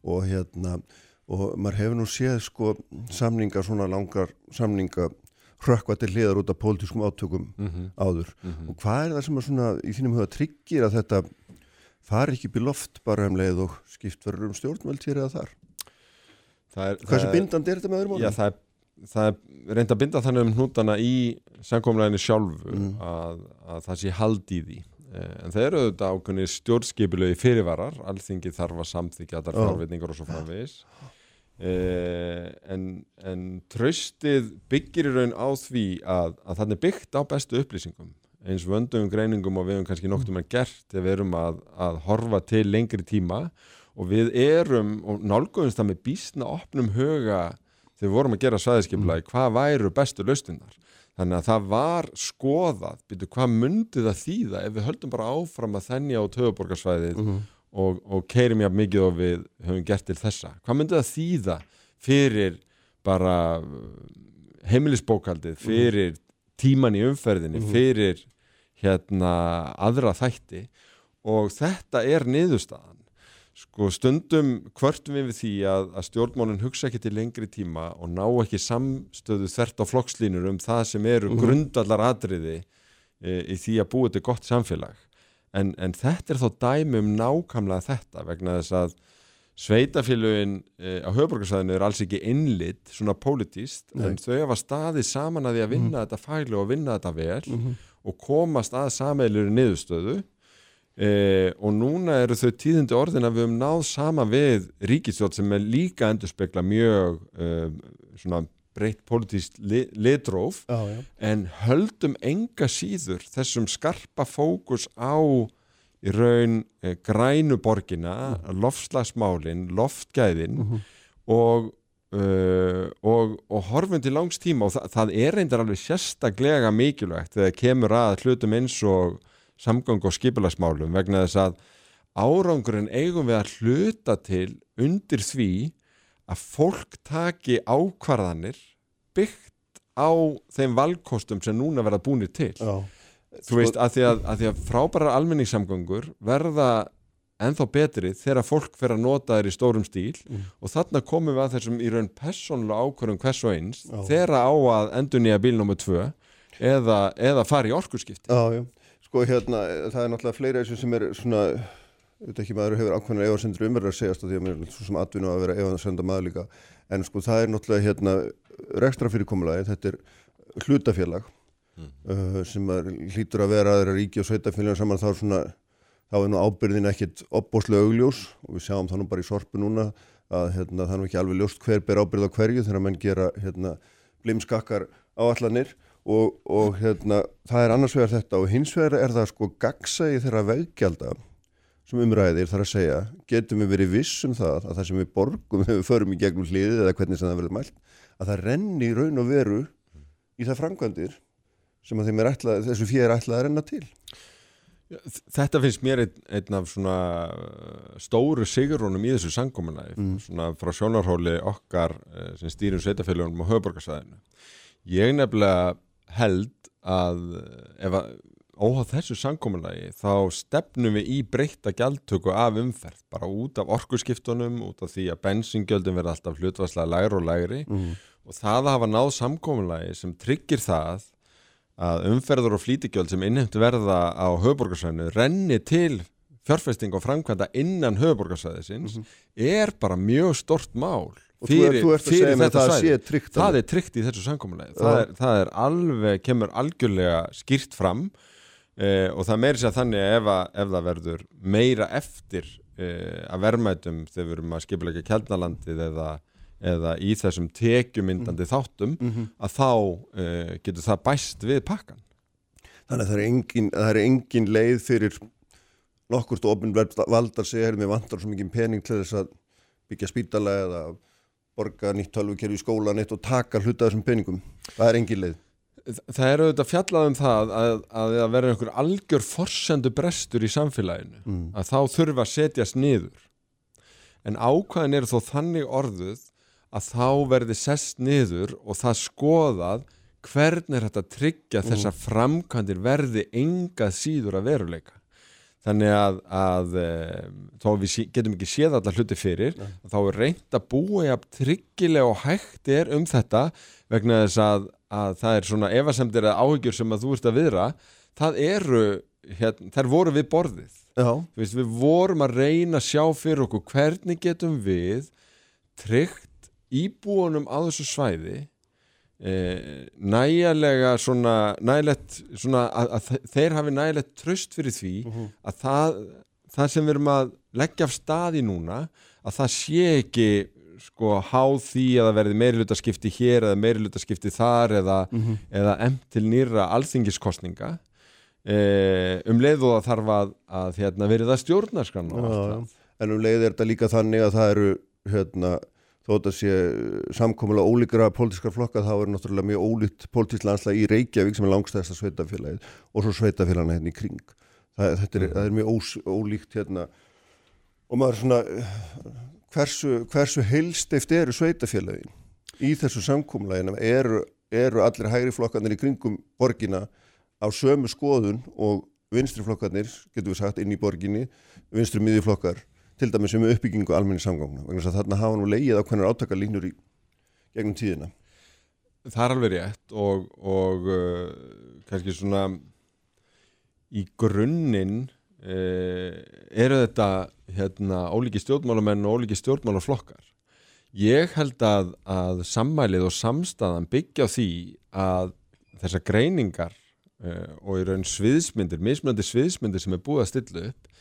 Og hérna, og maður hefur nú séð sko samninga, svona langar samninga hrökkva til hliðar út af pólitískum átökum áður. Og hvað er það sem að svona í þínum huga tryggir að þetta fari ekki upp Hversu er- bindandi er þetta með öðrum Já, orðum? það er, það er reynd að binda þannig um hnútana í samkomleginu sjálfu Mm. að, að það sé hald í því Eh, en það eru auðvitað ákveðni stjórnskipulegi fyrirvarar alþingi þarf að samþykja þar Já. fjárveitingar og svo framvegis eh, en, en traustið byggir í raun á því að, að það er byggt á bestu upplýsingum eins vöndum greiningum og við höfum kannski noktum að gert þegar við erum að, að horfa til lengri tíma og við erum og nálguðumst það með býstna opnum huga þegar við vorum að gera svæðiskipulagi hvað væru bestu laustinnar þannig að það var skoðað byrju, hvað myndi það þýða ef við höldum bara áfram að þennja á töfuborgarsvæðið Mhm. og, og keirum jafn mikið og við höfum gert til þessa? Hvað myndi það þýða fyrir bara uh, heimilisbókaldið, fyrir tíman í umferðinni, fyrir hérna aðra þætti? Og þetta er niðurstaðan sko stundum kvörtum við við því að, að stjórnmálinn hugsa ekki til lengri tíma og ná ekki samstöðu þvert á flokkslínur um það sem eru grundallar atriði e, í því að búa til gott samfélag. En, en þetta er þá dæmi um nákvæmlega þetta vegna þess að sveitafélugin e, á höfbrukarsæðinu er alls ekki innlit svona pólitíst en þau hafa staðið saman að því að vinna þetta fæli og vinna þetta vel og komast að sameilur niðurstöðu e, og núna eru þau tíðindi orðin að við höfum náð sama við ríkistjórn sem er líka endur spekla mjög e, svona breytt pólitíst li, litróf Já, já. en höldum enga síður þessum skarpa fókus á í raun e, grænu borgina, lofslagsmálin, loftgæðin og, uh, og, og horfum til langs tíma og það, það er reyndar alveg sérstaklega mikilvægt þegar kemur að hlutum eins og samgang og skipulagsmálum vegna þess að árangurinn eigum við að hluta til undir því að fólk taki ákvarðanir byggt á þeim valkostum sem núna verða búinir til Já. þú veist, að því að, að, því að frábærar almenningssamgöngur verða ennþá betri þegar fólk fer að nota þær í stórum stíl og þarna komum við að þessum í raun persónulega ákvörðum hvers og eins þegar á að endur nýja bíl nr. 2 eða, eða fara í orkuskipti Já, já. Sko hérna, það er náttúrulega fleira þessu sem er svona, veit ekki maður hefur ákveðnar efarsendur umverður að segjast að því að mér er svo sem atvinnu að vera efarsenda maður líka. En sko það er náttúrulega hérna rekstra fyrirkomulagi, þetta er hlutafélag uh, sem er, hlýtur að vera aðra ríki og sveitafélag saman þá svona, þá er nú ábyrðin ekkit opbóslega augljós og við sjáum það nú bara í sorpu núna að hérna, það er nú ekki alveg ljóst hver ber ábyrð á hverju þegar menn gera hérna, blimskakkar áallanir og, og hérna, það er annars vegar þetta og hins vegar er það sko gagsægi þeirra veggjalda sem umræðir þar að segja, getum við verið viss um það að það sem við borgum þegar við förum í gegnum hliðið eða hvernig sem það verður mælt að það renni í raun og veru í það framkvæmdir sem að ætlað, þessu fyrir er ætlað að renna til Þetta finnst mér einn, einn af svona uh, stóru sigurrónum í þessu sangkominæði mm. svona frá sjónarhóli okkar uh, sem stýrum sveitafélagunum á höfuborgarsæðinu. Ég nefnilega held að ef að óháð þessu sangkominæði þá stefnum við í breytta gjaldtöku af umferð, bara út af orkuskiptunum, út af því að bensingjöldum verða alltaf hlutvarslega lægri og lægri mm. og það að hafa náð samkominæði sem tryggir það að umferður og flítigjöld sem innhemtu verða á höfuborgarsæðinu renni til fjárfesting og framkvæmda innan höfuborgarsæðisins mm -hmm. er bara mjög stort mál fyrir, fyrir þetta það, það er tryggt í þessu samkominlega það, það er alveg, kemur algjörlega skýrt fram eh, og það meiri sér þannig ef, að, ef það verður meira eftir eh, að verðmætum þegar við erum að skipla ekki kjælnalandið eða eða í þessum tekjumyndandi mm. þáttum mm -hmm. að þá uh, getur það bæst við pakkan Þannig að það er engin, það er engin leið fyrir nokkurt ofinverð valdar er með vantar svo mikið pening til þess að byggja spítala eða borga nýtt tölvukerfi í skólan eitt og taka hluta þessum peningum það er engin leið Það er auðvitað fjallað um það að það verður einhver algjör forsendu brestur í samfélaginu mm. að þá þurfa að setjast niður en ákvæðin eru þó þannig orðuð að þá verði sest niður og það skoðað hvernig er þetta að tryggja mm. þess að framkvæmdir verði engað síður að veruleika þannig að, að e, þá við getum ekki séð allar hluti fyrir Nei. þá er reynd að búa að tryggilega og hægt er um þetta vegna þess að, að það er svona efasemdir eða áhyggjur sem að þú ert að viðra það eru, hérna, þær voru við borðið veist, við vorum að reyna að sjá fyrir okkur hvernig getum við tryggt íbúunum á þessu svæði eh, nægilega svona, nægilegt, svona að, að þeir hafi nægilegt tröst fyrir því uh mhm. -huh. að það, það sem við erum að leggja af staði núna að það sé ekki sko háð því að það verði meirilutarskipti hér eða meirilutarskipti þar eða, uh mhm. -huh. eða emt til nýra alþingiskostninga eh, um leið og það þarf að, að hérna, verið það stjórnarskan en um leið er þetta líka þannig að það eru hérna þótt að sé samkomulega ólíkra pólitískar flokka þá er náttúrulega mjög ólíkt pólitísk landslega í Reykjavík sem er langstæðasta sveitafélagið og svo sveitafélagina hérna í kring. Það, þetta er, það er mjög ós, ólíkt hérna. Og maður svona hversu, hversu heilstift eru sveitafélagin í þessu samkomulegina eru, eru allir hægri flokkarnir í kringum borgina á sömu skoðun og vinstri flokkarnir, getur við sagt, inn í borginni vinstri miðjuflokkar til dæmis um uppbyggingu almenni samgangna vegna að þarna hafa nú leið á hvernig átakalínur í gegnum tíðina. Það er alveg rétt og, og uh, kannski svona í grunninn uh, eru þetta hérna, ólíki stjórnmálamenn og ólíki stjórnmálaflokkar. Ég held að, að sammælið og samstæðan byggja því að þessar greiningar uh, og í raun sviðsmyndir, mismunandi sviðsmyndir sem er búið að stilla upp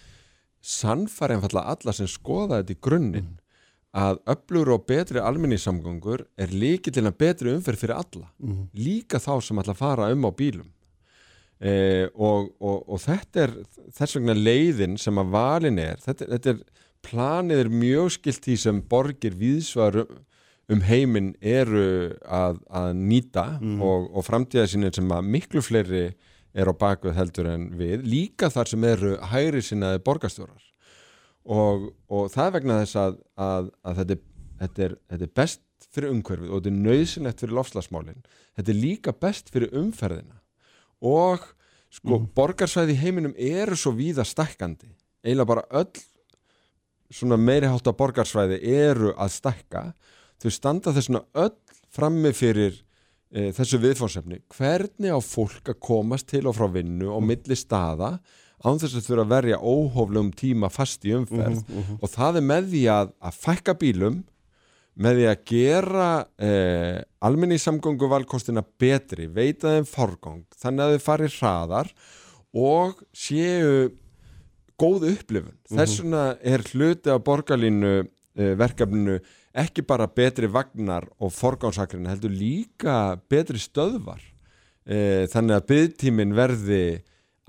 sannfæri einfalla alla sem skoða þetta í grunninn mm. að öflugur og betri alminnisamgöngur er líki til að betri umferð fyrir alla mm. líka þá sem ætla að fara um á bílum eh, og, og, og þetta er þess vegna leiðin sem að valin er þetta, þetta er planið er mjög skilt því sem borgir viðsvar um heiminn eru að, að nýta mm. og, og framtíðasinnin sem að miklu fleiri er á bakvið heldur en við líka þar sem eru hægri sinnaði borgastjórar og, og það er vegna þess að, að, að þetta, er, þetta, er, þetta er best fyrir umhverfið og þetta er nöðsynlegt fyrir lofslagsmálinn þetta er líka best fyrir umferðina. Og sko mm. borgarsvæði heiminum eru svo víða stækkandi. Eiginlega bara öll svona meiri hátta borgarsvæði eru að stækka. Þau standa þessuna öll frammi fyrir e, þessu viðfórsefni hvernig á fólk að komast til og frá vinnu og milli staða án þess að þurfa að verja óhóflum tíma fast í umferð uh -huh, uh -huh. og það er með því að, að fækka bílum með því að gera eh, almenni samgöngu valkostina betri, veita þeim forgang þannig að þau fari hraðar og séu góð upplifun. Uh -huh. Þess vegna er hluti af borgarlínu eh, verkefninu ekki bara betri vagnar og forgánsakrin heldur líka betri stöðvar. E, þannig að byggtímin verði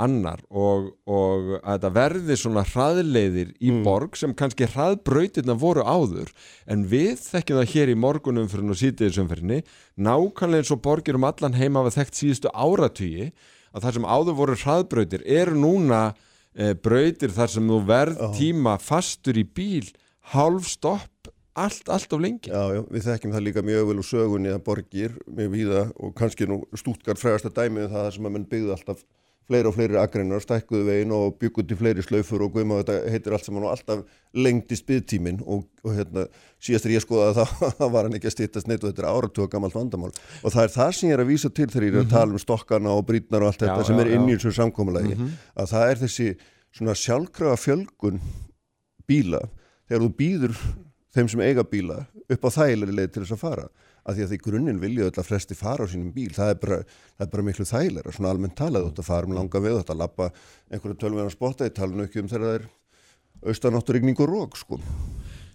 annar og, og að þetta verði svona hraðleiðir í mm. borg sem kannski hraðbrautirna voru áður. En við þekkjum það hér í morgunumfyrin og sítiðisumfyrinni nákvæmlega eins og borgir um allan heima hafa þekkt síðustu áratvíi að það sem áður voru hraðbrautir eru núna e, brautir þar sem þú verð tíma fastur í bíl hálf stopp allt, allt of lengi. Já, já, við þekkjum það líka mjög vel úr sögunni að borgir með víða og kannski nú stútkar frægasta dæmið það sem að menn byggðu alltaf fleiri og fleiri agreinar, stækkuðu veginn og bygguðu til fleiri slaufur og guðma þetta heitir allt saman og alltaf lengdi spiðtímin og, og hérna síðast er ég skoðað að það, var hann ekki að stýttast neitt og þetta er áratöga gammalt vandamál. Og það er það sem ég er að vísa til þegar ég er að tala um stokkana og brýtnar og allt þetta Já, sem já, er inn í þessu samkomulagi að það er þessi svona sjálfkrafa fjölgun bíla. Þegar þú býður þeim sem eiga bíla upp á þægilegri leið til þess að fara. Að því að því grunninn vilja öll að flesti fara á sínum bíl það er bara, það er bara miklu þægilegra svona almennt talað, þú ætti að fara um langa við þú ætti að lappa einhverju tölvegna spotta ég tala nú ekki um þegar það er austanátturigning og rók sko.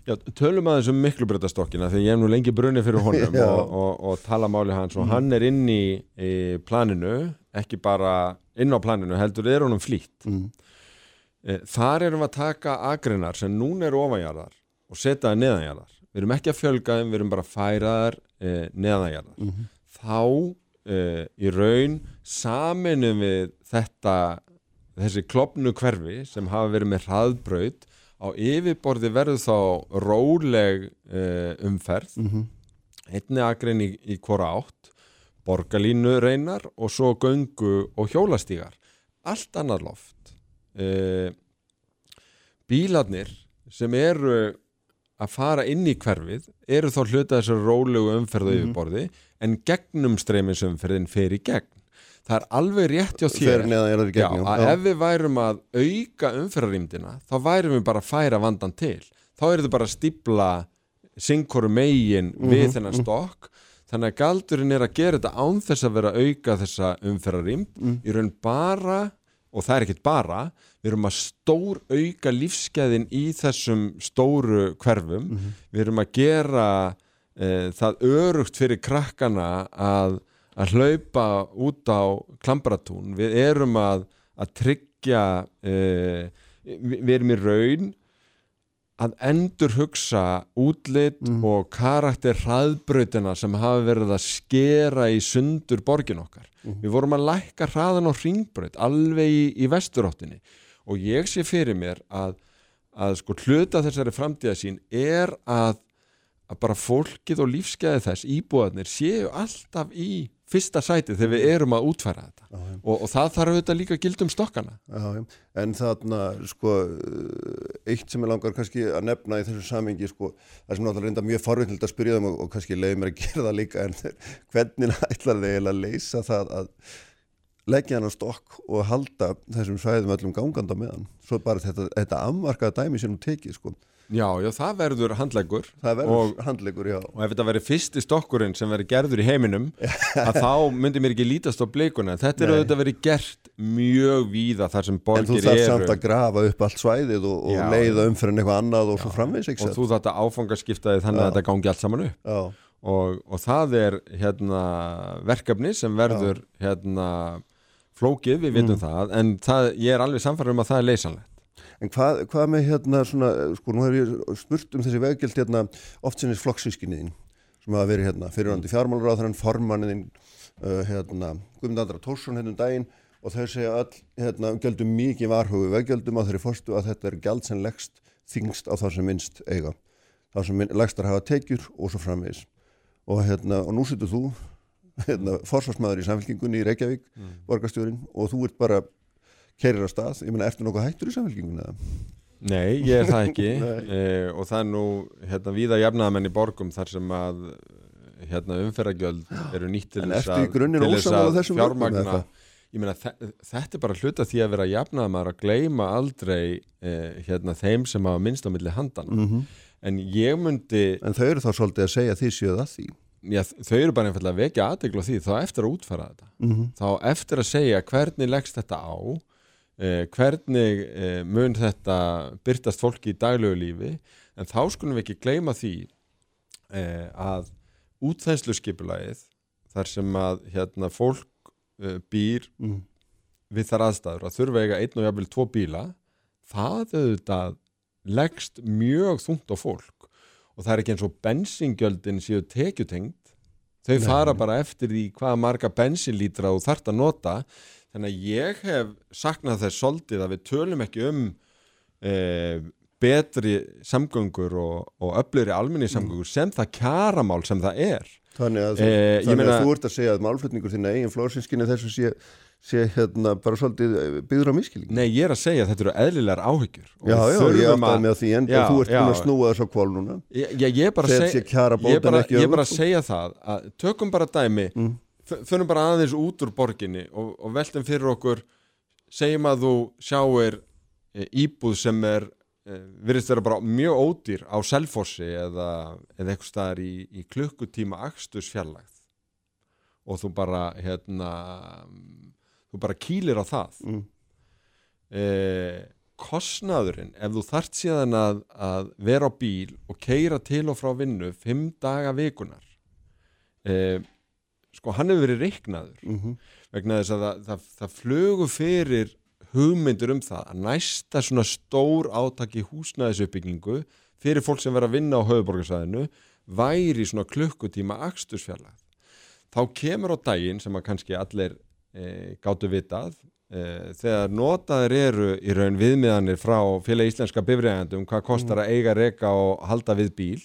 Já, tölum aðeins um miklubreytastokkina því ég hef nú lengi brunni fyrir honum og, og, og tala máli hans og hann er inn í, í planinu ekki bara inn á planinu heldur er honum flýtt. Mm. Eh, Þar erum við að taka agreinar sem núna eru ofanjarðar og setja það neðanjarðar. Við erum ekki að fjölga þeim, við erum bara að færa þar eh, neðanjarðar. Mhm. Þá eh, í raun saminum við þetta, þessi klopnu hverfi sem hafa verið með hraðbraut á yfirborði verður þá róleg eh, umferð, Mm einni agrein í, í hvora átt, borgarlínu reynar og svo göngu og hjólastígar. Allt annað loft. Uh, bílarnir sem eru að fara inn í hverfið eru þá hluta þessar rólegu umferðu Mhm. yfirborði en gegnum streymisumferðin fer í gegn. Það er alveg rétt hjá þér það Já, gegn að ef við værum að auka umferðarýmdina þá værum við bara að færa vandan til þá er þetta bara að stípla synkoru megin við Mhm, þennan stokk þannig að galdurinn er að gera þetta án þess að vera að auka þessa umferðarýmd Mhm. í raun bara og það er ekkit bara. Við erum að stór auka lífskeiðin í þessum stóru hverfum. Mhm. við erum að gera e, það örugt fyrir krakkana að, að hlaupa út á klambratún við erum að, að tryggja e, við erum í raun að endur hugsa útlit Mhm. og karakter hraðbrautina sem hafa verið að skera í sundur borgin okkar Mhm. við vorum að lækka hraðan á ringbraut alveg í, í vesturáttinni og ég sé fyrir mér að, að sko hluta þessari framtíðasín er að, að bara fólkið og lífskeiði þess íbúðarnir séu alltaf í fyrsta sæti þegar við erum að útfæra þetta Já, og, og það þarf auðvitað líka að gilda um stokkana Já. En þarna, sko, eh, eitt sem ég langar kannski að nefna í þessu samengi, sko, það sem náttúrulega reynda mjög forvittnild að spyrja þeim og, og kannski leiði mér að gera það líka, en hvernig ætlar þeir að leysa það að leggja hann á stokk og halda þessum svæðum öllum ganganda með hann. Svo bara þetta, þetta afmarkaða dæmi sem hún tekið, sko. Já, já, það verður handleggur Það verður Og- handleikur, já. og ef þetta verður fyrsti stokkurinn sem verður gerður í heiminum að þá myndi mér ekki lítast á blikuna. Þetta er auðvitað verið gert mjög víða þar sem En þú borgir þarf eru. samt að grafa upp allt svæðið og, og Já. leiða umfyrir eitthvað annað og svo framvegis, ekki og þú þetta áfangaskiptaði þannig Já. að þetta gangi allt saman upp. Já, og, og það er hérna verkefni sem verður hérna flókið, við vitum Mm. það. En það, ég er alveg samfæður um að það er leysanlegt En hvað, hvað með hérna svona, sko nú hef ég spurt um þessi veggjöld hérna oft sinni flokksískinniðin sem hafa verið hérna fyrirvændi fjármálur á þennan formanniðin uh, hérna Guðmund Andra Tórsson hérna um daginn og þau segja öll hérna gjöldum mikið varhugu veggjöldum á þeirri fórstu að þetta er gjald sem leggst þingst á það sem minnst eiga það sem legstar hafa tekjur og svo framvegis og hérna og nú setur þú hérna forsvarsmaður í samfélkingunni í Reykjavík Mm. borgarstjórin og þú ert bara keirir á stað, ég meina, ertu nokkuð hættur í eða? Nei, ég er það ekki. Eh, og það er nú hérna víða jafnaðamenn í borgum þar sem að hérna umferðagjöld eru nýtt til þess að, fjármagna ég meina þe- þetta er bara hluta því að vera jafnaðamaður að gleyma aldrei eh, hérna þeim sem hafa minnst á milli handana Mm en ég myndi En þau eru þá svolítið að segja þið séu það því. já, þau eru bara einfallega að vekja aðtegla því þá eftir að útfæra þetta. Mm -hmm. þá eftir að segja hvernig leggst þetta á hvernig eh, mun þetta byrtast fólki í daglegu lífi en þá skulum við ekki gleyma því eh, að útþænslu skipulagið þar sem að hérna, fólk eh, býr Mm. við þar aðstæður að þurfa eiga einn og jafnvel tvo bíla það auðvitað leggst mjög þungt á fólk og það er ekki eins og bensingjöldin séu tekjutengt þau Nei. fara bara eftir því hvaða marga bensinlítra þú þart að nota þannig að ég hef saknað þess soldið að við tölum ekki um e, betri samgöngur og, og öfluri alminni samgöngur mm. sem það kjaramál sem það er. Þannig að, e, þannig meina, að þú ert að segja að málflutningur þín eigin flóðsinskinni þessu sé, sé hérna bara svolítið byggður á miskilning Nei, ég er að segja að þetta eru eðlilegar áhyggjur Já, já, ég áttaði með því en já, þú ert búin að snúa þess á kvál núna Já, ég er bara að segja Ég bara, ég bara að segja það að tökum bara dæmi mm. Förum bara aðeins út úr borginni og, og veltum fyrir okkur segjum að þú sjáir e, íbúð sem er Eh, virðist vera bara mjög ódýr á selfossi eða, eða eitthvað staðar í, í klukkutíma axtusfjallægð og þú bara hérna þú bara kýlir á það mm. eh, kostnaðurinn ef þú þart síðan að, að vera á bíl og keira til og frá vinnu fimm daga vikunar eh, sko hann hefur verið reiknaður mm -hmm. vegna þess að það, það, það flögu fyrir hugmyndur um það að næsta svona stór átaki húsnæðisuppbyggingu fyrir fólk sem verður að vinna á höfuborgarsæðinu væri svona klukkutíma axtursfjalla þá kemur á daginn sem að kannski allir e, gáttu vitað e, þegar notaður eru í raun viðmiðanir frá félag íslenska bifræðandum hvað kostar að eiga reyka og halda við bíl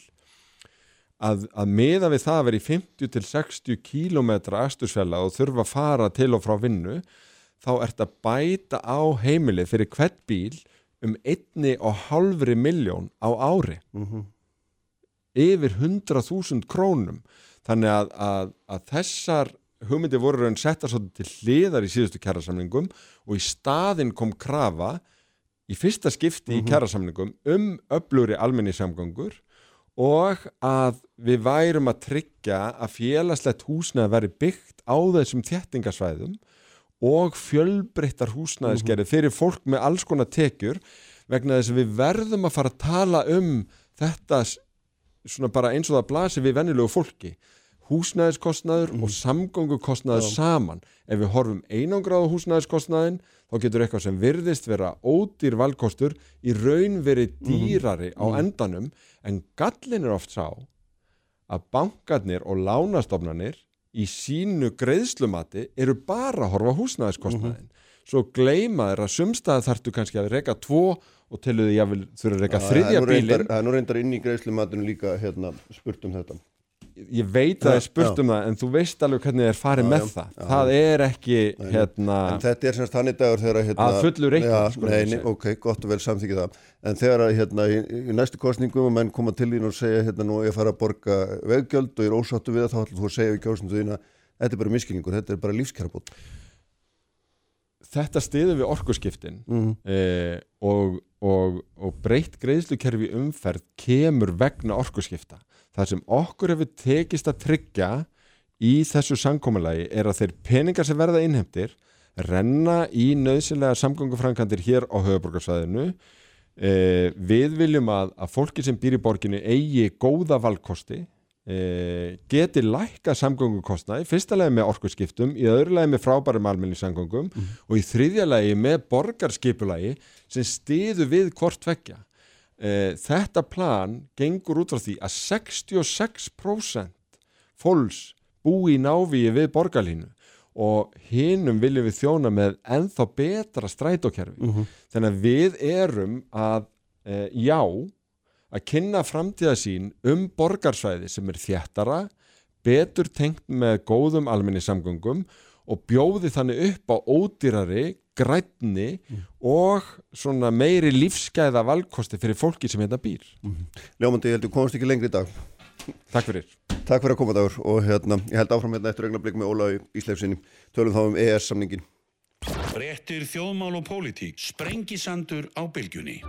að, að meða við það að vera í 50-60 km axtursfjalla og þurfa að fara til og frá vinnu þá ert að bæta á heimilið fyrir hvert bíl um einni og halvri miljón á ári mm -hmm. yfir 100.000 krónum þannig að, að, að þessar hugmyndi voru raun settar til hliðar í síðustu kærasamlingum og í staðin kom krafa í fyrsta skipti mm -hmm. í mhm. kærasamlingum um öfluri almenningssamgöngur og að við værum að tryggja að félagslegt húsnaði veri byggt á þessum þjettingasvæðum og fjölbreyttar húsnæðisgerði mhm. fyrir fólk með alls konar tekjur vegna þess að við verðum að fara að tala um þetta svona bara eins og það blasir við vennilegu fólki húsnæðiskostnaður mm. og samgöngukostnaður ja. saman ef við horfum einangráðu húsnæðiskostnaðin þá getur eitthvað sem virðist vera ódýr valkostur í raun verið mhm. dýrari mm. á mhm. endanum en gallin er oft sá að bankarnir og lánastofnanir í sínu greiðslumati eru bara að horfa húsnæðiskostnaðin mm svo gleima þeir að sumstað þartu kannski að reyka tvo og ég vil þurfa að reyka þriðja bílin Það er nú reyndar inn í greiðslumatinu líka hérna, spurt um þetta ég veit að það er spurt um það en þú veist alveg hvernig það er farið já, með já, það. Já, það er ekki hérna, en þetta er semst þannig dagur þegar hérna, að fullur reikning sko, ok, gott og vel samþykja það. En þegar hérna, í, í næstu kostningum og menn koma til þín og segja hérna nú ég fara að borga veggjöld og ég er ósáttu við það þá ætlum þú að segja við kjósnum þín að þetta er bara miskilningur, þetta er bara lífskjærabót Þetta stiður við orkuskiptin mm. eh, og, og, og breytt greiðslukerfi umferð kemur vegna orkuskipta það sem okkur hefur tekist að tryggja í þessu samkómalagi er að þeir peningar sem verða innhemtir renna í nöðsynlega samgöngufrankandir hér á höfuborgarsvæðinu eh, við viljum að, að fólki sem býr í borginu eigi góða valkosti eh, geti lækka samgöngukostnaði, fyrsta lagi með orkurskiptum í öðru lagi með frábærum almenni samgöngum mm. og í þriðja lagi með borgarskipulagi sem stiðu við hvort vekja Uh, þetta plan gengur út frá því að 66% fólks búi í návíi við borgarlínu og hinnum viljum við þjóna með enþá betra strætókerfi uh mhm. -huh. þannig að við erum að uh, já að kynna framtíðasín um borgarsvæði sem er þjættara betur tengt með góðum alminni samgöngum og bjóði þannig upp á ódýrari, grætni mm. og svona meiri lífsgæða valkosti fyrir fólki sem hérna býr. Mm. Ljómandi, ég held að þú komast ekki lengri í dag. Takk fyrir. Takk fyrir að koma dagur og hérna, ég held áfram hérna eftir ögnablik með Ólaug Ísleifsinni. Tölum þá um ES-samningin. Réttir þjóðmál og pólitík. Sprengisandur á bylgjunni.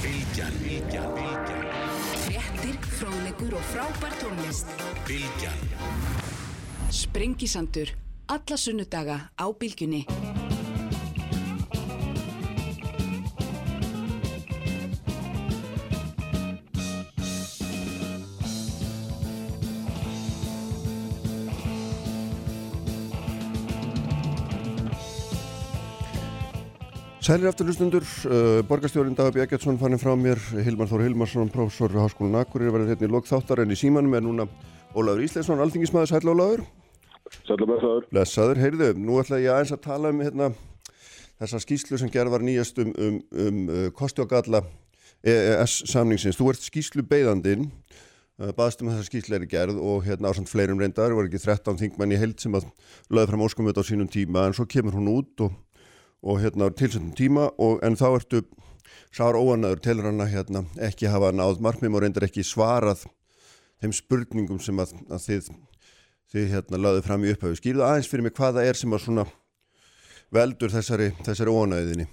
Bylgjan, bylgjan, bylgjan. Réttir, fróðlegur og frábær tónlist. Bylgjan. Sprengisandur alla sunnudaga á Bilginni. Sælir afturlustundur, uh, borgarstjórin Dagar Bjækjardsson fannir frá mér, Hilmar Þór Hilmarsson, prófessor við Háskólan Akkurir, verður hérna í lokþáttar en í símanum er núna Ólaður Ísleisson, alþingismæður, sæl Ólaður. Sætla blessaður. Blessaður, heyrðu, nú ætla ég aðeins að tala um hérna, þessa skýslu sem gerð var nýjast um, um, um uh, kosti og galla EES samningsins. Þú ert skýslu beigðandinn, uh, baðst um þessa skýslu er gerð og hérna ásand fleirum reyndar, var ekki 13 þingmann í held sem að og, hérna tilsendum tíma og en þá ertu sár óanaður telur hann að hérna, ekki hafa náð markmum og reyndar ekki svarað þeim spurningum sem að, að þið þið hérna laðið fram í upphauðu. Skýrðu aðeins fyrir mig hvaða er sem að svona veldur þessari, þessari ónæðinni?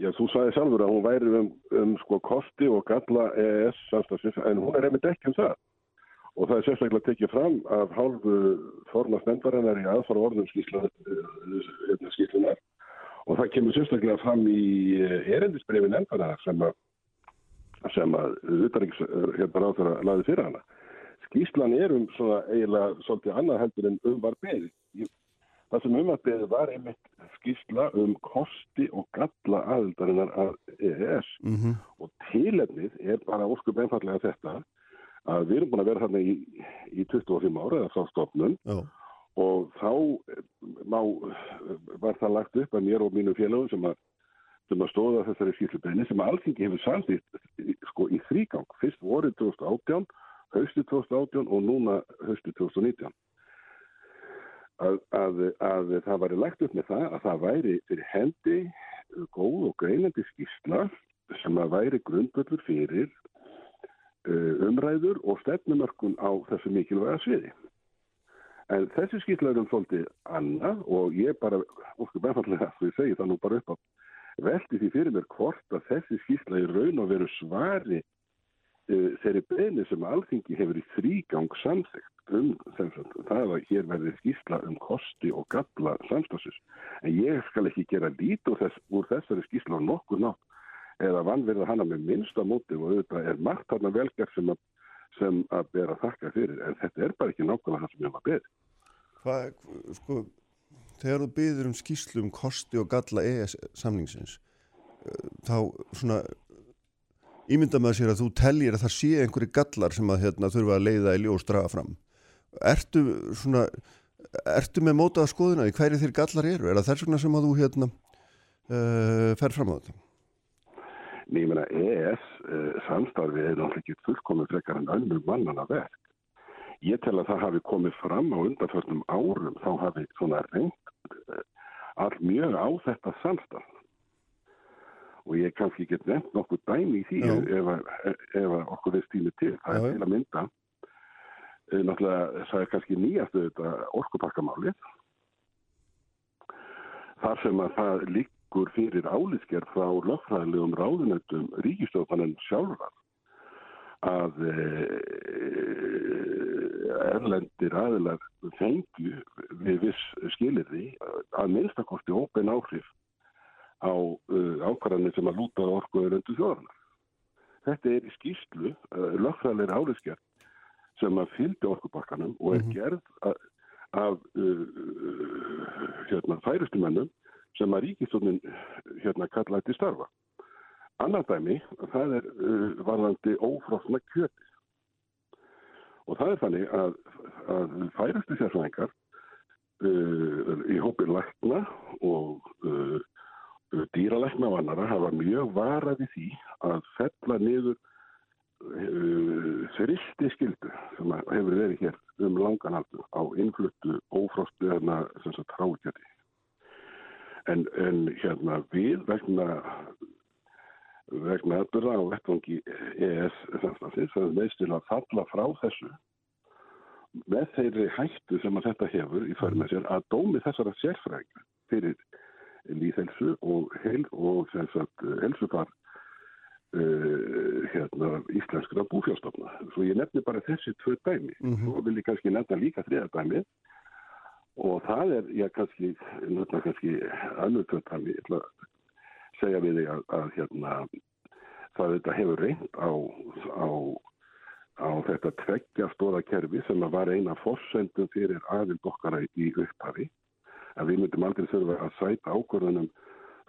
Já, þú sagði sjálfur að hún væri um, um sko kosti og galla EES samstagsins, en hún er einmitt ekki um það. Og það er sérstaklega tekið fram af hálfu formast nefndarinnar í aðfara orðum skýslunar og það kemur sérstaklega fram í eh, erendisbrefi nefndarinnar sem að sem að utanriks hérna ráð þeirra laði fyrir hana skýslan er um svona eiginlega svolítið annað heldur en um var beðið. Það sem um var beðið var einmitt skýsla um kosti og galla aðildarinnar að EES mm -hmm. og tilefnið er bara óskup einfallega þetta að við erum búin að vera þarna í, í 25 ára eða frá stofnun oh. og þá má, var það lagt upp að mér og mínu félagum sem að sem að stóða þessari skýrslubeginni sem alltingi hefur samþýtt sko í þrýgang. Fyrst voruð 2018 hausti 2018 og núna hausti 2019 að, að, að það væri lagt upp með það að það væri fyrir hendi góð og greinandi skýrsla sem að væri grundvöldur fyrir umræður og stefnumörkun á þessu mikilvæga sviði. En þessi skýrsla er um svolítið annað og ég bara, óskum meðfallega að ég segi það nú bara upp á veldi því fyrir mér hvort að þessi skýrsla er raun og veru svari Eh, þeirri beðni sem alþingi hefur í þrýgang samþygt um það að hér verði skýrsla um kosti og galla samstagsins. En ég skal ekki gera lít úr þessari skýrsla á nokkur nátt eða vannverða hana með minnsta móti og auðvitað er margt hana velgerð sem, sem að bera þakka fyrir en þetta er bara ekki nákvæmlega það sem ég var beð. Hvað, sko, þegar þú beður um skýrslu um kosti og galla ES samningsins eh, þá svona ímynda með sér að þú tellir að það sé einhverju gallar sem að hérna, þurfa að leiða í ljós draga fram. Ertu svona ertu með mótaða skoðuna í hverju þér gallar eru? Er það þess vegna sem að þú hérna uh, fer fram á þetta Nei, ég meina ES uh, samstarfið er náttúrulega ekki fullkomið frekar en önnum mannana verk. Ég tel að það hafi komið fram á undanförnum árum þá hafi svona reynd uh, all mjög á þetta samstarf. Og ég kannski get nefnt nokkuð dæmi í því ef, ef, ef okkur er stímið til. Það er til að mynda, e, náttúrulega það er kannski nýjastu þetta orkupakkamálið, þar sem að það líkur fyrir álískerð frá lögfræðilegum ráðunöndum ríkistjóðanen sjálfar að e, erlendir aðilar fengju við viss skilirði að minnstakosti ópen áhrif á uh, ákvarðanir sem að lúta orkuðuröndu þjóðarnar. Þetta er í skýslu, uh, lögfræðilegri áriðskerð sem að fylgja orkubakkanum og er -hmm. gerð að, af uh, hérna, færustumennum sem að ríkistónin hérna, kallaði til starfa. Annar dæmi, það er uh, varðandi ófrosna kjöti. Og það er þannig að, að færustu sérfræðingar uh, í hópin lækna og uh, dýralækna og annara hafa mjög varaði því að fella niður uh, þristi skildu sem hefur verið hér um langan aldur á innfluttu ófrostu hérna sem sagt hrákjati. En, en hérna við vegna vegna aðbyrða á vettvangi ES samstansins að meðst til að falla frá þessu með þeirri hættu sem að þetta hefur í fyrir með sér að dómi þessara sérfrækja fyrir líðhelsu og, heil, og helsufar uh, hérna, íslenskra búfjárstofna. Svo ég nefni bara þessi tvö dæmi. Mm -hmm. Svo vil ég kannski nefna líka þriða dæmi og það er, ég kannski, nefna kannski annur dæmi, ég ætla að segja við þig að, að hérna, það þetta hefur reynd á, á, á þetta tveggja stóða kerfi sem var eina fórsendum fyrir aðild okkara í upphafi að við myndum aldrei þurfa að sæta ákvörðunum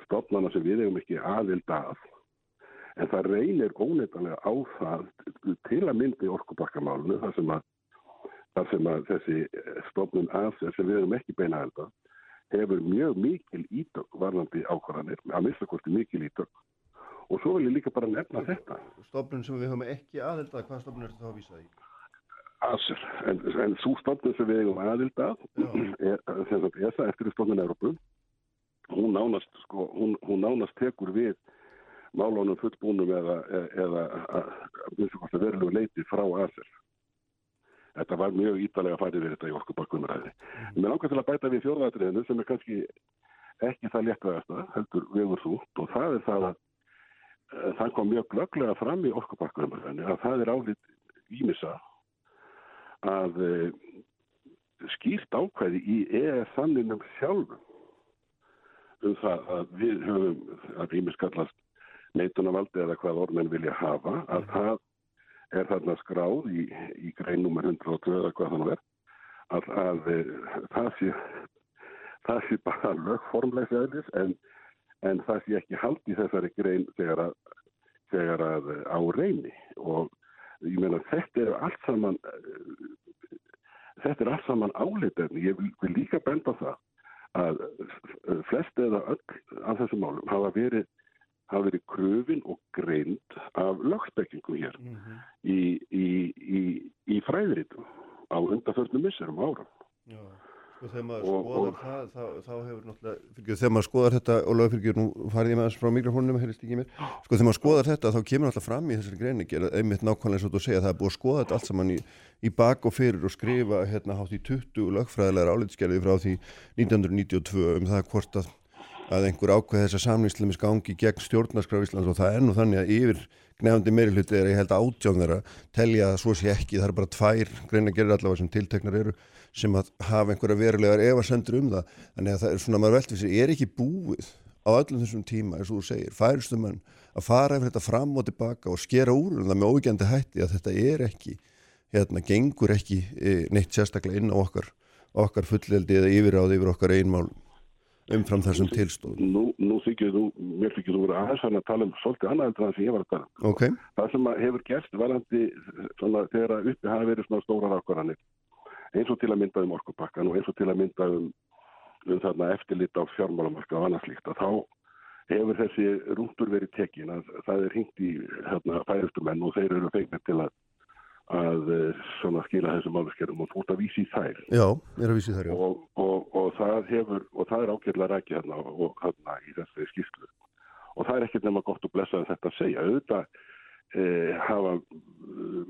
stopnana sem við hefum ekki aðild að. En það reynir óneitanlega á það til að myndi orkubakkamálunu þar sem að þar sem að þessi stofnun aðsess sem við erum ekki beina aðelda hefur mjög mikil ítök varðandi ákvarðanir, að minnstakosti mikil ítök og svo vil ég líka bara nefna þetta. Stofnun sem við höfum ekki aðelda, hvað stofnun er þetta að vísa í? Aðsess, en, en svo stofnun sem við hefum aðelda er, sem sagt, ESA eftir stofnun Európu, hún nánast, sko, hún, hún nánast tekur við málunum fullbúnum eða, eða að verulegu leiti frá aðsess. Þetta var mjög ítalega farið við þetta í orkubakkunumræði. Mm. Mér langar til að bæta við fjórðatriðinu sem er kannski ekki það léttvægast að heldur vegur þútt og það er það að uh, það kom mjög glögglega fram í orkubakkunumræðinu að það er álít ímissa að uh, skýrt ákvæði í EF-samninum sjálfum um það að við höfum að ímiskallast neitunarvaldi eða hvað orðmenn vilja hafa að mhm. það er þarna skráð í, í grein nummer 102 eða hvað þannig verð að, að eh, það sé það sé bara lögformlegs eðlis en, en það sé ekki hald í þessari grein þegar að, þegar að eh, á reyni. Og ég meina þetta er allt saman eh, þetta er allt saman áleitarni ég vil, vil líka benda það að flest eða öll af þessum málum hafa verið hafa verið kröfin og greind af lögspekkingu hér mm -hmm. í, í, í, í fræðritum á undanförnum misserum áram. Já, sko þegar maður og, skoðar og, það, þá, þá hefur náttúrulega, fyrir, þegar maður skoðar þetta, og lögfyrkjur, nú farið ég með þess frá mikrofónum, heyrðist ekki mér, sko þegar maður skoðar þetta þá kemur náttúrulega fram í þessari greiningi, einmitt nákvæmlega eins og þú segja, það er búið að skoða þetta allt saman í bak og fyrir og skrifa hérna hátt í 20 lögfræðilegar álitskerði frá því 1992 um það hvort að að einhver ákveð þess að samlýslumis gangi gegn stjórnarskraf Íslands og það er nú þannig að yfir gnefandi meiri hluti er ég held átjón þeirra telja að svo sé ekki, það er bara tvær greina gerir allavega sem tilteknar eru sem að hafa einhverja verulegar efasendur um það. Að það er svona maður veltið sér, er ekki búið á öllum þessum tíma eins og þú segir, færistum mann að fara eftir þetta fram og tilbaka og skera úr um það með óvíkjandi hætti að þetta er ekki hérna, gengur ekki e, neitt sérstaklega inn á okkar, okkar fulleldi eða yfiráði yfir okkar einmálum umfram þessum tilstóðum? Nú, nú þykir þú, mér þykir þú verið aðeins að tala um svolítið annað en það sem ég var að tala um. Okay. Það sem hefur gerst varandi svona, þegar uppi hafi verið svona stóra rákvarðanir eins og til að mynda um orkupakkan og eins og til að mynda um, um þarna eftirlit á fjármálamarka og annað slíkt að þá hefur þessi rúndur verið tekin að það er hingt í hérna, færustumenn og þeir eru feignir til að að eh, svona skila þessum áluskerum og þú ert að vísi þær. Já, er að vísi þær, já. Og, og, og það hefur, og það er ágjörlega rækja hérna og hérna í þessu skýrslu. Og það er ekkert nema gott að blessa þetta að segja, auðvitað e, hafa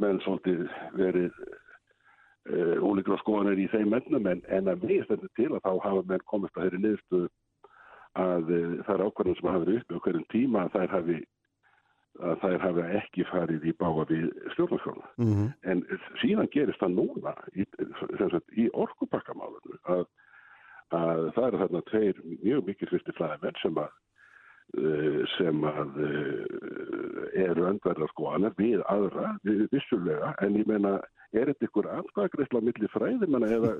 menn svolítið verið e, ólíkur á skoðanir í þeim mennum en, en að mér stendur til að þá hafa menn komist að þeirri niðurstu að e, það er ákvarðan sem hafa verið uppi á hverjum tíma að þær hafi að þær hafa ekki farið í báa við stjórnarskjóna. Mm -hmm. En síðan gerist það núna í, í orkupakkamálunum að, að það eru þarna tveir mjög mikið fyrsti flæðimenn sem að eh, sem að eh, eru öndverðar skoðanir við aðra, við vissulega en ég meina, er þetta ykkur aðskvæðagreysla millir fræðimanna eða,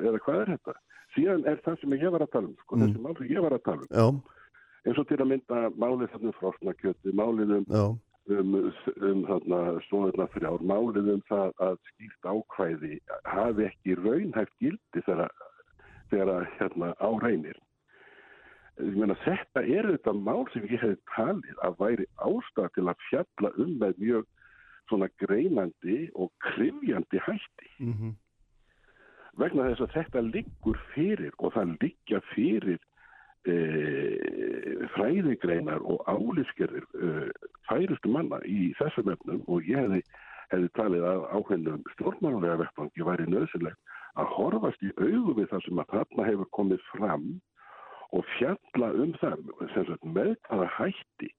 eða hvað er þetta? Síðan er það sem ég var að tala um, sko, mm. mál sem ég var að tala um Já eins og til að mynda málið þarna um frosnakjöti, málið um, um, um þarna stóðurna þrjár, málið um það að skýrt ákvæði hafi ekki raunhæft gildi þegar, þegar hérna, á reynir. Meina, þetta er þetta mál sem ég hef talið að væri ástæð til að fjalla um með mjög svona greinandi og krifjandi hætti. Mm -hmm. Vegna þess að þetta liggur fyrir og það liggja fyrir e, fræðigreinar og álískerðir e, færustu manna í þessum efnum og ég hefði, hefði talið að áhengum stjórnmálulega vettfangi væri nöðsynlegt að horfast í auðu við það sem að þarna hefur komið fram og fjalla um það sagt, með hvaða hætti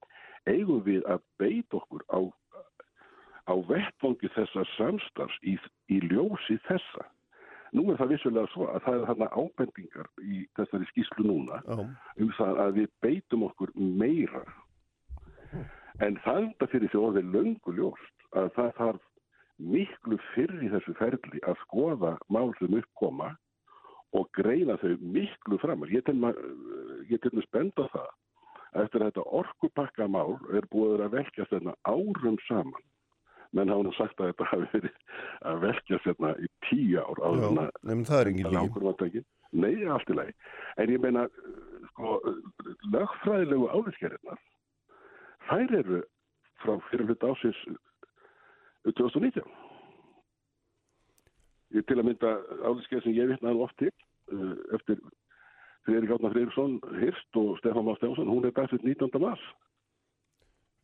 eigum við að beit okkur á, á vettfangi þessar samstars í, í ljósi þessa Nú er það vissulega svo að það er þarna ábendingar í þessari skýslu núna oh. um það að við beitum okkur meira. En það er þetta fyrir því að það er löngu ljóst að það þarf miklu fyrr í þessu ferli að skoða mál sem uppkoma og greina þau miklu framar. Ég til maður spenda það að eftir þetta orkupakka mál er búið að velkjast þarna árum saman menn hafa nú sagt að þetta hafi verið að velkja sérna í tíu ár á svona nefnum það er engin ákvörðumátæki. Nei, allt í lagi. En ég meina, sko, lögfræðilegu áliðskerðirnar, þær eru frá fyrir hluta ásins 2019. Ég til að mynda áliðskerð sem ég vitnaði nú oft til, uh, eftir Friðrik Átnar Friðriksson, Hirst og Stefán Már Stefánsson, hún er dagsitt 19. mars.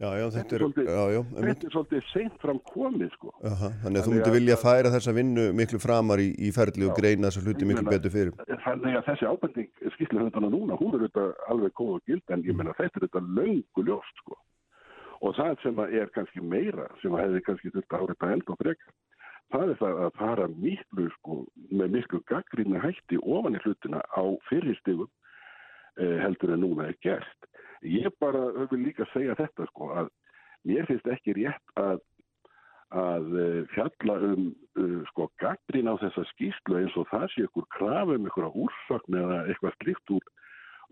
Já, já, þetta Þetta er er. Þetta er svolítið seint fram komið, sko. Aha, þannig að þú að- vilja færa þessa vinnu miklu framar í, í ferli og Já. greina þessa hluti miklu meina- betur fyrir. Þannig að þessi ábending skýrsluhundana núna, hún er auðvitað alveg góð og gild en ég meina þetta er þetta löngu ljóst sko. Og það sem er kannski meira, sem að hefði kannski þurft að árita enda og frekar, það er það að fara miklu sko, með miklu gaggrinni hætti ofan í hlutina á fyrirstigum eh, heldur en núna er gert. Ég bara vil líka segja þetta sko að mér finnst ekki rétt að að eh, fjalla um uh, sko gaggrín á þessa skýslu eins og það sé ykkur krafa um ykkur úrsökn eða eitthvað slíkt úr,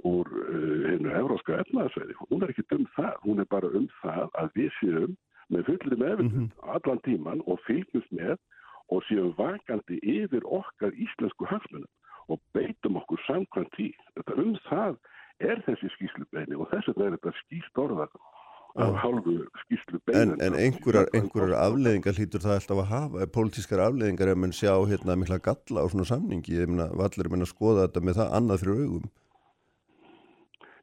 úr uh, hennu euróska efnaðsveiði. Hún er ekki um það, hún er bara um það að við séum með fullri meðvitund allan tíman og fylgjumst með og séum vakandi yfir okkar íslensku hagsmunum og beitum okkur samkvæmt tí. Þetta um það er þessi skýslubeini og þess vegna er þetta skýst orðað af hálfu skýslubeini. En, en einhverjar, einhverjar afleðingar hlýtur það alltaf að hafa, pólitískar afleðingar ef mann sjá hérna mikla galla á svona samningi, ég meina, vallir er að skoða þetta með það annað fyrir augum.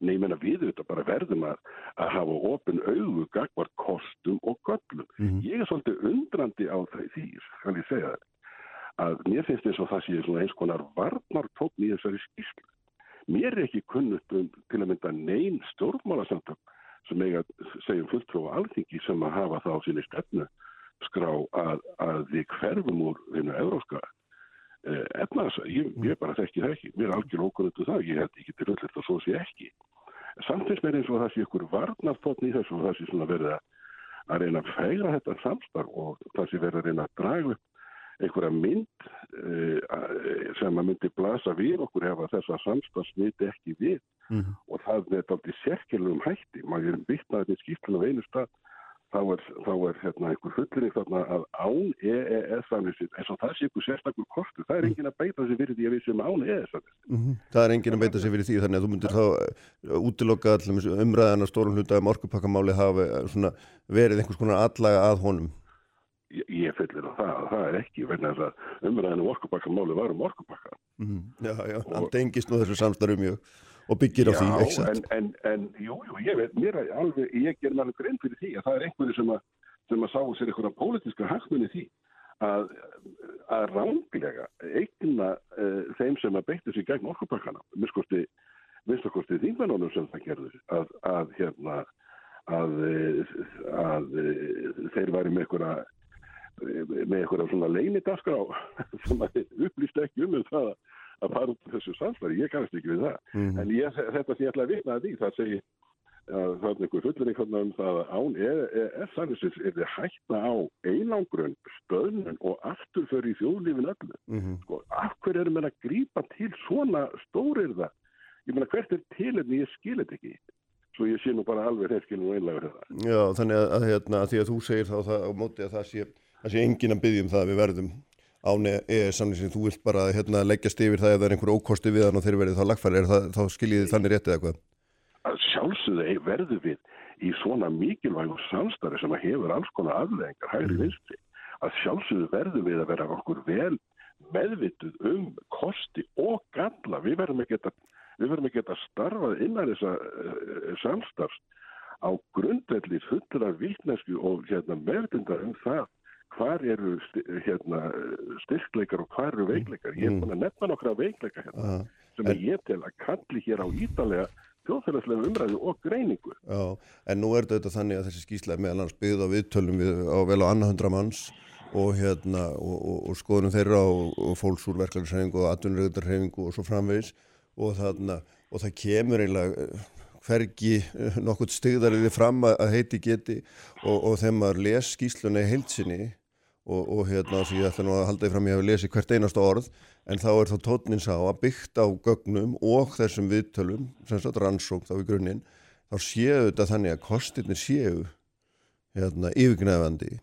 Nei, ég menna við þetta bara verðum að, að hafa opin augu gagvar kostum og göllum. Mhm. Ég er svolítið undrandi á það því, skal ég segja það, að mér finnst eins og það sé eins konar varnartókn í þessari skýrslu. Mér er ekki kunnugt um til að mynda neyn stjórnmálasamtök sem eiga segjum fulltrúa alþingi sem að hafa það á sinni stefnu skrá að, að við hverfum úr vinnu euróska eh, efnaðs, ég, ég bara þekki það ekki, mér er algjör ókunnundu það, ég held ekki til öll þetta svo sé ekki. Samt finnst mér eins og það sé ykkur varnartókn í þessu og það sé svona verið að, að reyna að færa þetta samstarf og það sé verið að reyna að draga upp einhverja mynd uh, sem að myndi blasa við okkur ef að þessa samstarf smiti ekki við Mhm. og það er aldrei sérkjörlum hætti, maður er vittnaðið með skýrtlun á einu stað þá er, þá er hérna, einhver fullinni þarna að án EES-samlisins, eins og það sé ykkur sérstakur kostu, það er engin að beita sig fyrir því að við séum án EES-samlisins. Mhm. Það er enginn að beita sig fyrir því þannig að þú myndir þá uh, útiloka umræðan að stórum hluta um orkupakkamáli hafi uh, svona verið einhvers konar allaga að honum. Ég, fyllir á það, að það er ekki vegna þess að umræðinu um orkupakkamáli var um orkupakka. Mhm. Já, já, hann Og- tengist nú þessu samstarfu mjög og byggir á því, ekki Já, en, satt? en, en jú, jú, ég veit, mér er alveg, ég ger mér alveg grein fyrir því að það er einhverju sem að, sem að sáu sér einhverja pólitíska hagsmunni því að, að ránglega eigna uh, þeim sem að beittu sig gegn orkupakkana, minnskosti, minnskosti þingmennunum sem það gerðu, að, að hérna, að, eh, að, að þeir væri með einhverja með einhverja svona leinidaskrá sem að upplýst ekki um um það að fara út af þessu samstarfi, ég kannast ekki við það. Mhm. En ég, þetta sem ég ætla að vitna að því, það segi að það er einhver fullurinn um það að án EES-samlisins er þið hætta á einangrun, stöðnun og afturför í þjóðlífin öllu. Mhm. Sko, af hverju erum við að grípa til svona stórirða? Ég meina, hvert er tilefni, ég skil þetta ekki. Svo ég sé nú bara alveg hreinskilin og einlega þetta. Já, þannig að, að, hérna, að því að þú segir þá það, á móti að það sé, það sé enginn að byggja um það að við verðum án EES-samlýsing, þú vilt bara hérna, leggjast yfir það ef það er einhver ókosti við hann og þeir verið þá lagfæri, það, þá skiljið þið þannig réttið eða hvað? að sjálfsögðu verður við í svona mikilvægu samstarfi sem að hefur alls konar afleðingar hægri vinstri. Að sjálfsögðu verður við að vera okkur vel meðvituð um kosti og galla. Við verðum ekki að við verðum ekki að starfað innan þessa uh, samstarfs á grundvelli fullra vittnesku og hérna, meðvitundar um það hvar eru hérna, styrkleikar og hvar eru veikleikar ég er búin að nefna nokkra veikleikar hérna Aha. sem að ég tel að kalli hér á ítalega þjóðfélagslega umræðu og greiningu. Já, en nú er þetta þannig að þessi skýsla er meðal annars byggð á viðtölum við, á vel á annað hundra manns og, hérna, og, og, og skoðunum þeirra og, og fólks úr verklæðisreifingu og atvinnurauðarreifingu og svo framvegis og, þarna, og það kemur eiginlega hvergi eh, nokkurt stigðariði fram að, heiti geti og, og þegar maður les skýsluna í heilsinni og, og hérna því ég ætla nú að halda því fram ég hef lesið hvert einasta orð en þá er þá tótnin sá að byggt á gögnum og þessum viðtölum sem sagt rannsók þá í grunninn þá séu þetta þannig að kostirnir séu hérna yfirgnefandi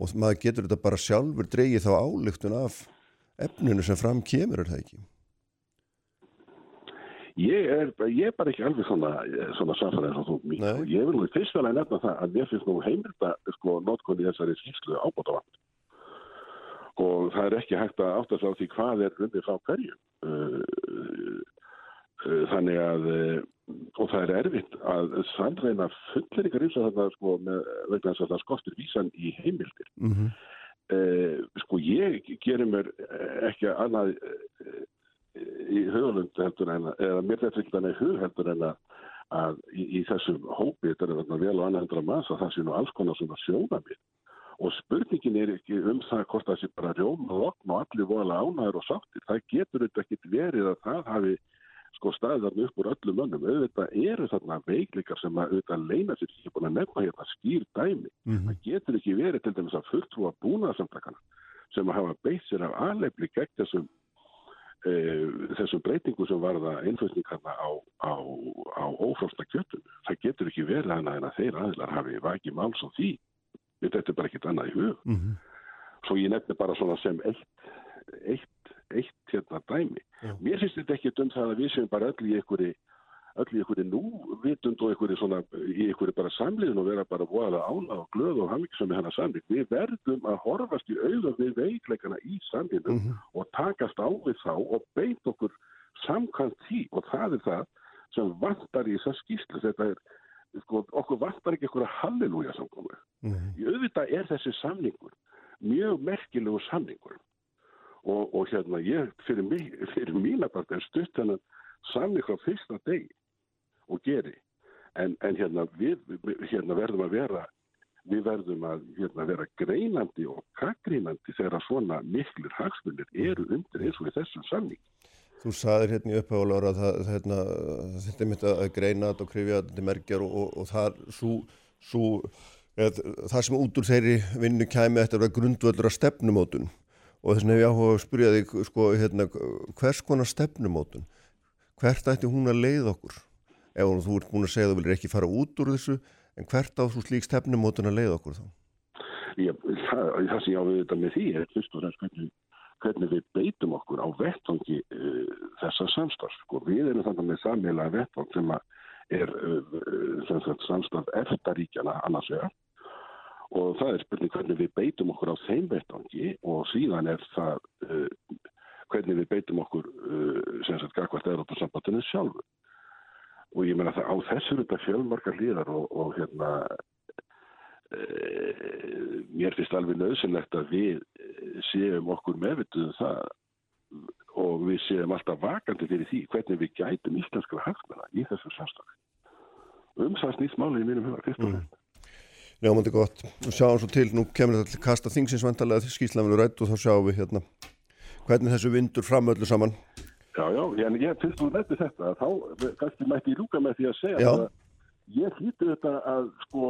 og maður getur þetta bara sjálfur dreyið þá álygtun af efninu sem fram kemur er það ekki? Ég er, ég er bara ekki alveg svona, svona samfæðið sem þú mín. Nei. Ég vil nú fyrst að nefna það að mér finnst nú heimilda sko notkonni þessari skýrslu ábútavann. Og það er ekki hægt að átta sig á því hvað er undir frá hverju. Uh, uh, þannig að, uh, og það er erfitt að sannreina fullir ykkar eins og þetta sko með vegna þess að það skortir vísan í heimildir. Mm -hmm. Sko ég gerir mér ekki annað í huglund heldur en eða mér þetta ekki þannig hug heldur en að, að í, í þessum hópi þetta er þarna vel og annað hundra manns að það sé nú alls konar svona sjónamið og spurningin er ekki um það hvort það sé bara rjóma og okn og allir vola ánæður og sáttir. Það getur þetta ekki verið að það hafi sko staðið þarna upp úr öllum mönnum. Auðvitað eru þarna veiklikar sem að auðvitað leina sér ekki búin að nefna hérna skýr dæmi. Það getur ekki verið til dæmis að fulltrúa búnaðarsamtakana sem að hafa beitt sér af aðleifli gegn þessum Uh, þessum breytingu sem varða einflutningarna á, á, á ófrálsta kjötum. Það getur ekki verið hana en að þeir aðlar hafi vakið máls á því. Þetta er bara ekkit annað í hug. Mm -hmm. Svo ég nefni bara svona sem eitt, eitt, eitt hérna dæmi. Já. Mér finnst þetta ekki um það að við séum bara öll í einhverju öll í einhverju núvitund og einhverju svona, í einhverju bara samliðin og vera bara voðalega ána og glöð og hafmyggsam með hana samlið. Við verðum að horfast í auðvitað við veikleikana í samliðinu Mhm. og takast á við þá og beit okkur samkvæmt því og það er það sem vantar í þessa skýslu. Þetta er, sko, okkur vantar ekki einhverja halleluja samkomu. Mm -hmm. Í auðvitað er þessi samlingur mjög merkilegu samlingur og, og hérna ég fyrir, mig, fyrir mína part er stutt hennan samling frá fyrsta degi og geri. En, en hérna við hérna verðum að vera við verðum að hérna, vera greinandi og kakgrínandi þegar að svona miklir hagsmunir eru undir eins og í þessum samling Þú saðir hérna í upphjálar að það, hérna, þetta er mitt að greina og krifja þetta til merkjar og, og, og það, svo, svo, eð, það sem út úr þeirri vinnu kæmi þetta að grundvöldur að stefnumótun. Og þess vegna hef ég áhuga að spyrja þig sko, hérna, hvers konar stefnumótun? Hvert ætti hún að leiða okkur ef þú ert búin að segja að þú viljir ekki fara út úr þessu en hvert á þú slík stefnumótun að leiða okkur þá? Ég, það, það sem ég á við þetta með því er fyrst og fremst hvernig, hvernig við beitum okkur á vettvangi uh, þessa samstarf. Sko, við erum þannig með sammelega vettvang sem er uh, samstarf eftaríkjana annars vegar og það er spurning hvernig við beitum okkur á þeim vettvangi og síðan er það uh, hvernig við beitum okkur sem sagt gagvart Európa-sambandinu sjálfu. Og ég meina það á þessu eru þetta fjölmarkar líðar og, og hérna Eh, mér finnst alveg nöðsynlegt að við eh, séum okkur meðvituðu það og við séum alltaf vakandi fyrir því hvernig við gætum íslenskra hagsmuna í þessu samstæði. Um það snýst málið í mínum huga fremst. Ljómandi gott, og sjáum svo til, nú kemur þetta til kasta þingsins vantarlega því skýrslafinu rætt og þá sjáum við hérna hvernig þessu vindur fram öllu saman. En ég finnst þú nefndi þetta þá kannski mætti ég lúka með því að segja að ég hlýtu þetta að sko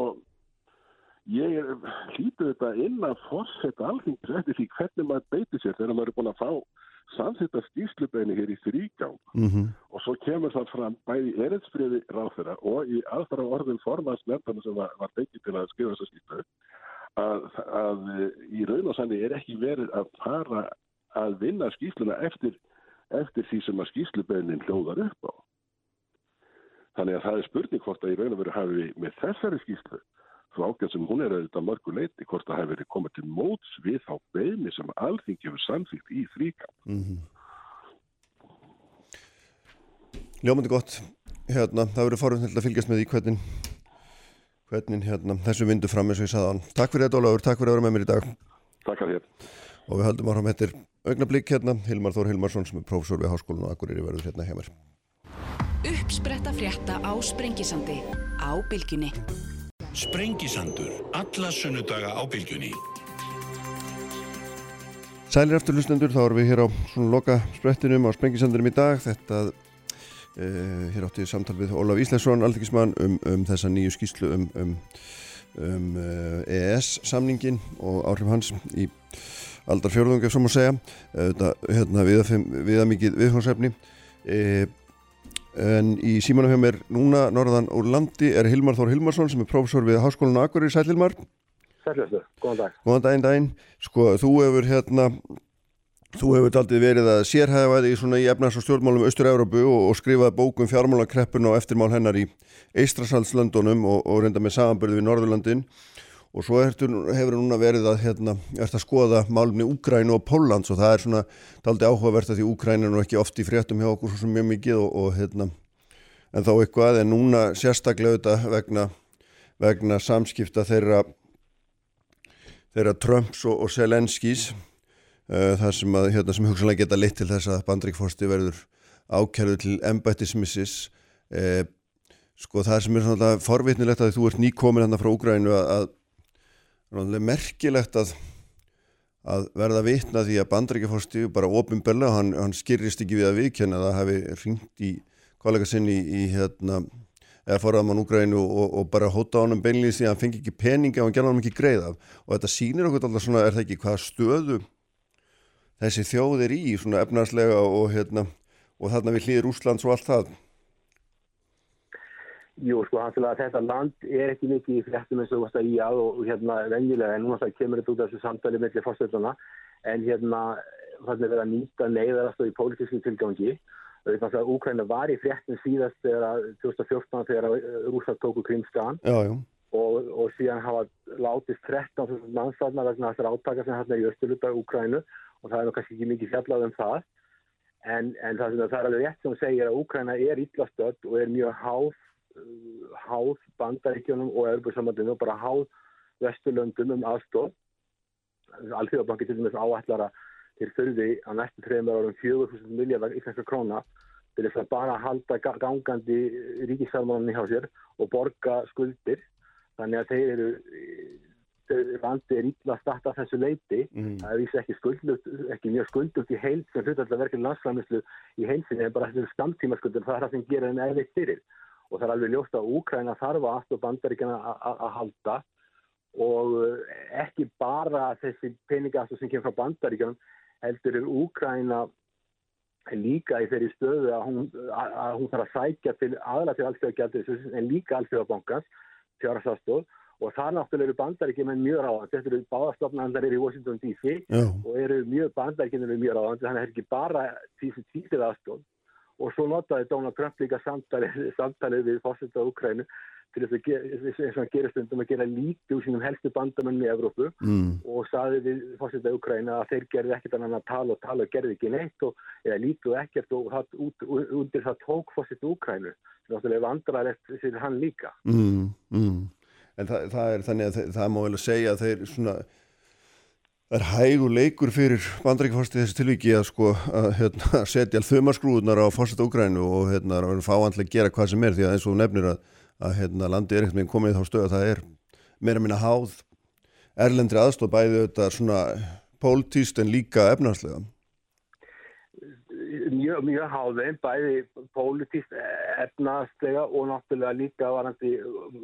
ég hlýtu þetta inn að fórsetta alþingis eftir því hvernig maður beiti sér þegar maður er búin að fá samþýtta skýrslubeini hér í þrýgang Mm og svo kemur það fram bæði í erinsfriði ráðfyrra og í aðfara orðin formans nefndana sem var, var beikið til að skrifa þessa skýrslu að, að í raun og sannig er ekki verið að fara að vinna skýrsluna eftir, eftir því sem að skýrslubeinin hljóðar upp á. Þannig að það er spurning hvort að í raun og veru hafi við með þessari skýrslu svo ágætt sem hún er auðvitað mörgu leiti hvort að hafi verið komið til móts við þá beini sem alþingi hefur samþýtt í þrýkam. -hmm. Ljómandi gott, hérna, það verður forðan að fylgjast með því hvernig, hvernig hérna, þessu vindur fram eins og ég saði hann. Takk fyrir þetta Ólafur, takk fyrir að vera með mér í dag Takk að þér. og við höldum áfram þetta augnablík hérna, Hilmar Þór Hilmarsson sem er prófessor við Háskólan og Akureyri verður hérna hjá mér. Uppspretta frétta á Sprengisandi á Bylgjunni. Sprengisandur, alla sunnudaga á bylgjunni. Sælir eftir hlustendur, þá erum við hér á svona loka sprettinum á Sprengisandurum í dag. Þetta, uh, hér átti ég samtal við Ólaf Íslensson, aldrei um, um þessa nýju skýslu um, um, um uh, EES-samningin og áhrif hans í aldar fjörðung, ef svo má segja. Þetta, hérna, viða, mikið viðhómsefni. Uh, en í símanum hjá mér núna, norðan úr landi, er Hilmar Þór Hilmarsson sem er prófessor við Háskólan á Akureyri. Sæl Hilmar. Sæljastu, góðan dag. Góðan daginn, daginn. Sko, þú hefur hérna, þú hefur aldrei verið að sérhæfaði í svona í efnars- og stjórnmálum Östur-Európu og, og skrifaði bókum fjármálakreppun og eftirmál hennar í Eistrasaltslöndunum og, og reynda með samanbyrðu við Norðurlandin og svo ertu, hefur núna verið að hérna, að skoða málumni Úgrænu og Póllands og það er svona aldrei áhugavert að því Úgrænu er nú ekki oft í fréttum hjá okkur svo mjög mikið og, og hérna en þá eitthvað en núna sérstaklega auðvitað vegna, vegna samskipta þeirra þeirra Trumps og, og Selenskis uh, það sem, að, hérna, sem hugsanlega geta leitt til þess að bandrikforsti verður ákjærðu til embættismissis uh, sko það sem er svona forvitnilegt að þú ert nýkomin hérna frá Úgrænu að merkilegt að að verða vitna því að bandrækjaforsti bara ofinbella, hann, hann skyrrist ekki við að viðkjanna að það hefði ringt í kollega sinni í, í hérna eða forðamann Úgrænu og, og bara hóta á hann beinlega því að hann fengi ekki peninga og hann gerði hann ekki greið af. Og þetta sýnir okkur alltaf svona er það ekki hvað stöðu þessi þjóð er í svona efnarslega og hérna og þarna við hlýðir Úslands og allt það Jú, sko, hans til að þetta land er ekki mikið í fréttum eins og þú varst að í að og hérna venjulega en núna kemur þetta út af þessu samtali mellir fórstölduna en hérna þannig að vera að nýta neyðarast og í pólitíski tilgangi. Þannig að Úkræna var í fréttum síðast þegar 2014 þegar Rúsa tóku Krimskan og, og síðan hafa látist 13 mannsarna vegna þessar átaka sem hérna í östuluta Úkrænu og það er kannski ekki mikið fjallað um það. En, en það, það er alveg rétt sem segir að Úkræna er ítlastöld og er mjög háð háð bandaríkjónum og Európa-samandinu og bara háð vesturlöndum um aðstof Alþjóðabanki til dæmis áætlara til þurfi á næstu trefnum árum 4.000 miljardar íslenska króna til þess að bara halda gangandi ríkisfjármánunni hjá sér og borga skuldir. Þannig að þeir eru landi er ítla að starta þessu leiti mm. það er vísi ekki skuldugt ekki mjög skuldugt í heil sem hlutallega verkefni landsfæmislu í heilsinni en bara þessu skamtíma skuldur það er það sem gerir en eða fyrir og það er alveg ljóst að Úkræna þarf að aftur bandaríkjana að halda. Og ekki bara þessi peningastu sem kemur frá bandaríkjanum heldur er Úkræna líka í þeirri stöðu að hún, að hún þarf að sækja til aðla til allstöðagjaldið en líka allstöðabankans fjárhastastóð og það náttúrulega eru bandaríkjum en mjög ráðan þetta eru báðastofnandar eru í Washington DC Já. og eru mjög bandaríkjum eru mjög ráðan þannig að það er ekki bara tísið tísið aðstóð og svo notaði Donald Trump líka samtalið, samtalið við fórsetta Ukrænu til þess að hann gerir stundum að gera lítið úr sínum helstu bandamenn í Evrópu mm. og saði við fórsetta Ukrænu að þeir gerði ekkert annan að tala og tala og gerði ekki neitt og eða lítið og ekkert og það, út, undir það tók fórsetta Ukrænu sem náttúrulega vandrarlegt fyrir hann líka mm, mm. En það, það er þannig að það, það má vel segja að þeir svona Það er hægur leikur fyrir bandrækjaforstið þessi tilviki að sko að hérna, setja þumarskrúðunar á fórsetta Úgrænu og hérna að fá andlega að gera hvað sem er því að eins og nefnir að, að hérna, landi er ekkert með komið þá stöð að það er meira minna háð erlendri aðstof bæði þetta svona pólitíst en líka efnarslega. Mjög, mjög háðið, bæði pólitíst, efnarslega og náttúrulega líka varandi,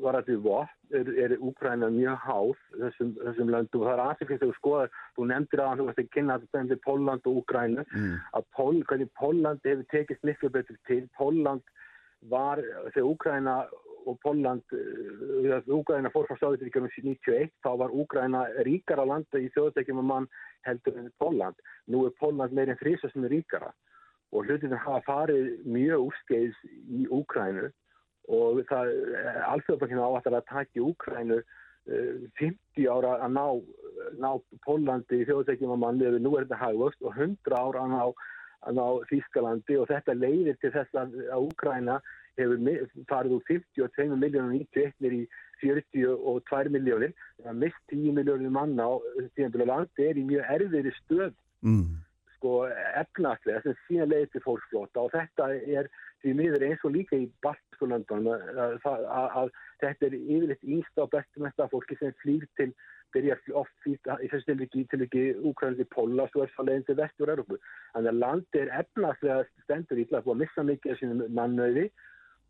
varandi vott er, er Úkræna mjög háð þessum, þessum löndum og það er aðsifist þegar þú skoðar, þú nefndir að þú veist að kynna að þetta er Póland og Úkræna mm. að Pól, hvernig Póland hefur tekist miklu betur til, Póland var þegar Úkræna og Póland, þegar Úkræna fór frá Sáðuríkjum 91, þá var Úkræna ríkara landa í þjóðdækjum að mann heldur en Póland. Nú er Póland meirinn þrýsa sem er ríkara og hlutin hafa farið mjög úrskeiðs í Úkrænu og það alþjóðbankinu áættar að taki Úkrænu 50 ára að ná, ná Pólandi í þjóðdækjum að mann nú er þetta hagvöxt og 100 ára að ná, að ná Þískalandi og þetta leiðir til þess að Úkræna hefur farið úr 52 miljónum 91 í 42 miljónir það er mist 10 miljónir manna og landi er í mjög erfiðri stöð mm. Sko efnastlega sem síðan leiðir til fólksflóta og þetta er því miður eins og líka í Balskulöndunum að, að, að þetta er yfirleitt íst á bestumesta fólki sem flýr til byrja oft flýt í þessu tilviki til ekki úkvæðandi póla svo er það leiðin til vestur Európu þannig að landi er efnastlega stendur í að missa mikið af sínum mannöði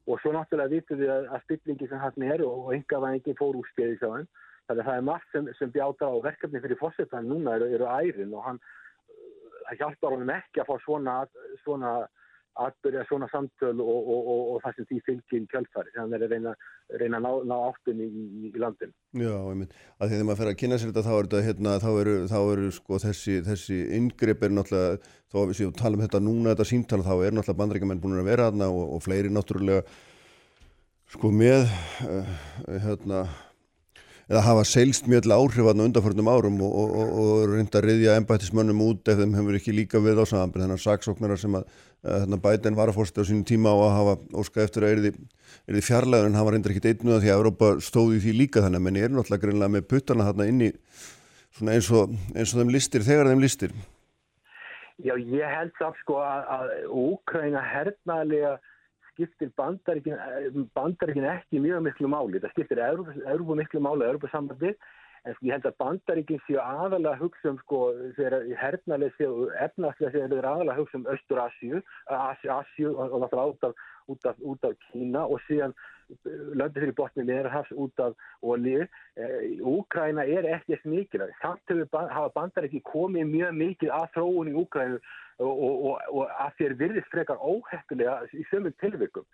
og svo náttúrulega vitum við að, að spillingi sem hann er og, og engavæðingi fór úr skeið þannig að það er margt sem, sem bjáta á verkefni fyrir fórsetan núna eru, eru ærin og hann það hjálpar honum ekki að fá svona, svona atbyrja svona samtöl og, og, og, og það sem því fylgir í kjálfari þannig að það er að reyna, reyna að ná, ná áttunni í, í, landin Já, ég mynd, að þegar maður fer að kynna sér þetta þá er þetta, hérna, þá eru, þá eru sko þessi, þessi yngreip er náttúrulega þá við séum að tala um þetta núna, þetta síntal þá er náttúrulega bandrækjumenn búin að vera aðna og fleiri náttúrulega sko með uh, hérna eða hafa seilst mjög áhrifaðna undanförnum árum og, og, og, og reynda að riðja ennbættismönnum út ef þeim hefur ekki líka við á saman þannig að saksóknara sem að, að hérna, bæten var að fórsta á sínum tíma og að hafa óska eftir að er þið fjarlæður en hafa reynda ekki deitnuða því að Európa stóði því líka. Þannig að menni er náttúrulega greinlega með puttana þarna inni eins og eins þeim listir þegar þeim listir. Já, ég held samt sko að, Úkræna hernaðlega skiptir bandaríkin, bandaríkin ekki mjög miklu máli. Það skiptir Európa miklu máli, Európa sambandi, en sko, ég held að bandaríkin séu aðalega hugsa um sko, þegar hernaðlega séu efnaðslega séu þeir aðalega hugsa um Östur-Asju, Asju og náttúrulega út af, út af, Kína og síðan löndi fyrir botnið meðarhafs út af olíu. Úkræna er ekki eftir mikilvæg. Samt hafa bandaríki komið mjög mikið að þróun í Úkrænu og, og, og að þér virðist frekar óheftulega í sömum tilvikum.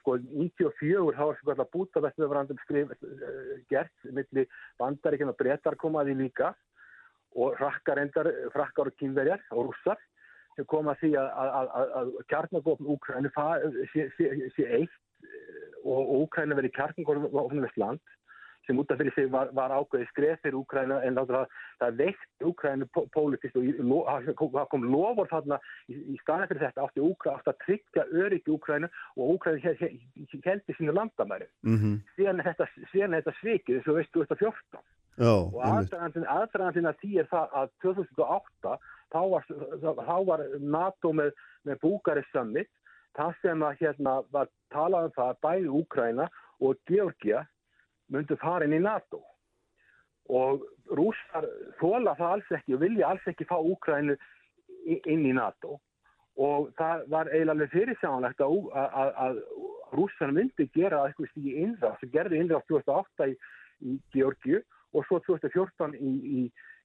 Sko 94 hafa alltaf bútavest með varandum skrif uh, gert millir bandaríkjana og brettar komaði líka. Og frakkar endar, frakkar og kynverjar og rússar sem koma því að, kjarnagófn Úkrænu sé, eitt og Úkrænu verið kjarnagófn með land sem út af fyrir sig var, var ákveði skref fyrir Úkræna en það, það veikt Úkrænu pólitist og það kom lofur þarna í, í staðin fyrir þetta átti Úkræna átti að tryggja öryggi Úkrænu og Úkræna heldi sínu landamæri. Mm -hmm. síðan er þetta, þetta svikið eins og veistu þetta 14 Já, og aðdraðandina því er það að 2008 þá var, þá var NATO með, með Búkarist Summit það sem að hérna var talað um það bæði Úkræna og Georgia myndu fara inn í NATO. Og rúsar þóla það alls ekki og vilja alls ekki fá Úkrænu inn í NATO. Og það var eiginlega fyrirsjánlegt að, að, að rúsar myndi gera eitthvað stígi innráð sem gerði innráð 2008 í, í Georgiu og svo 2014 í, í,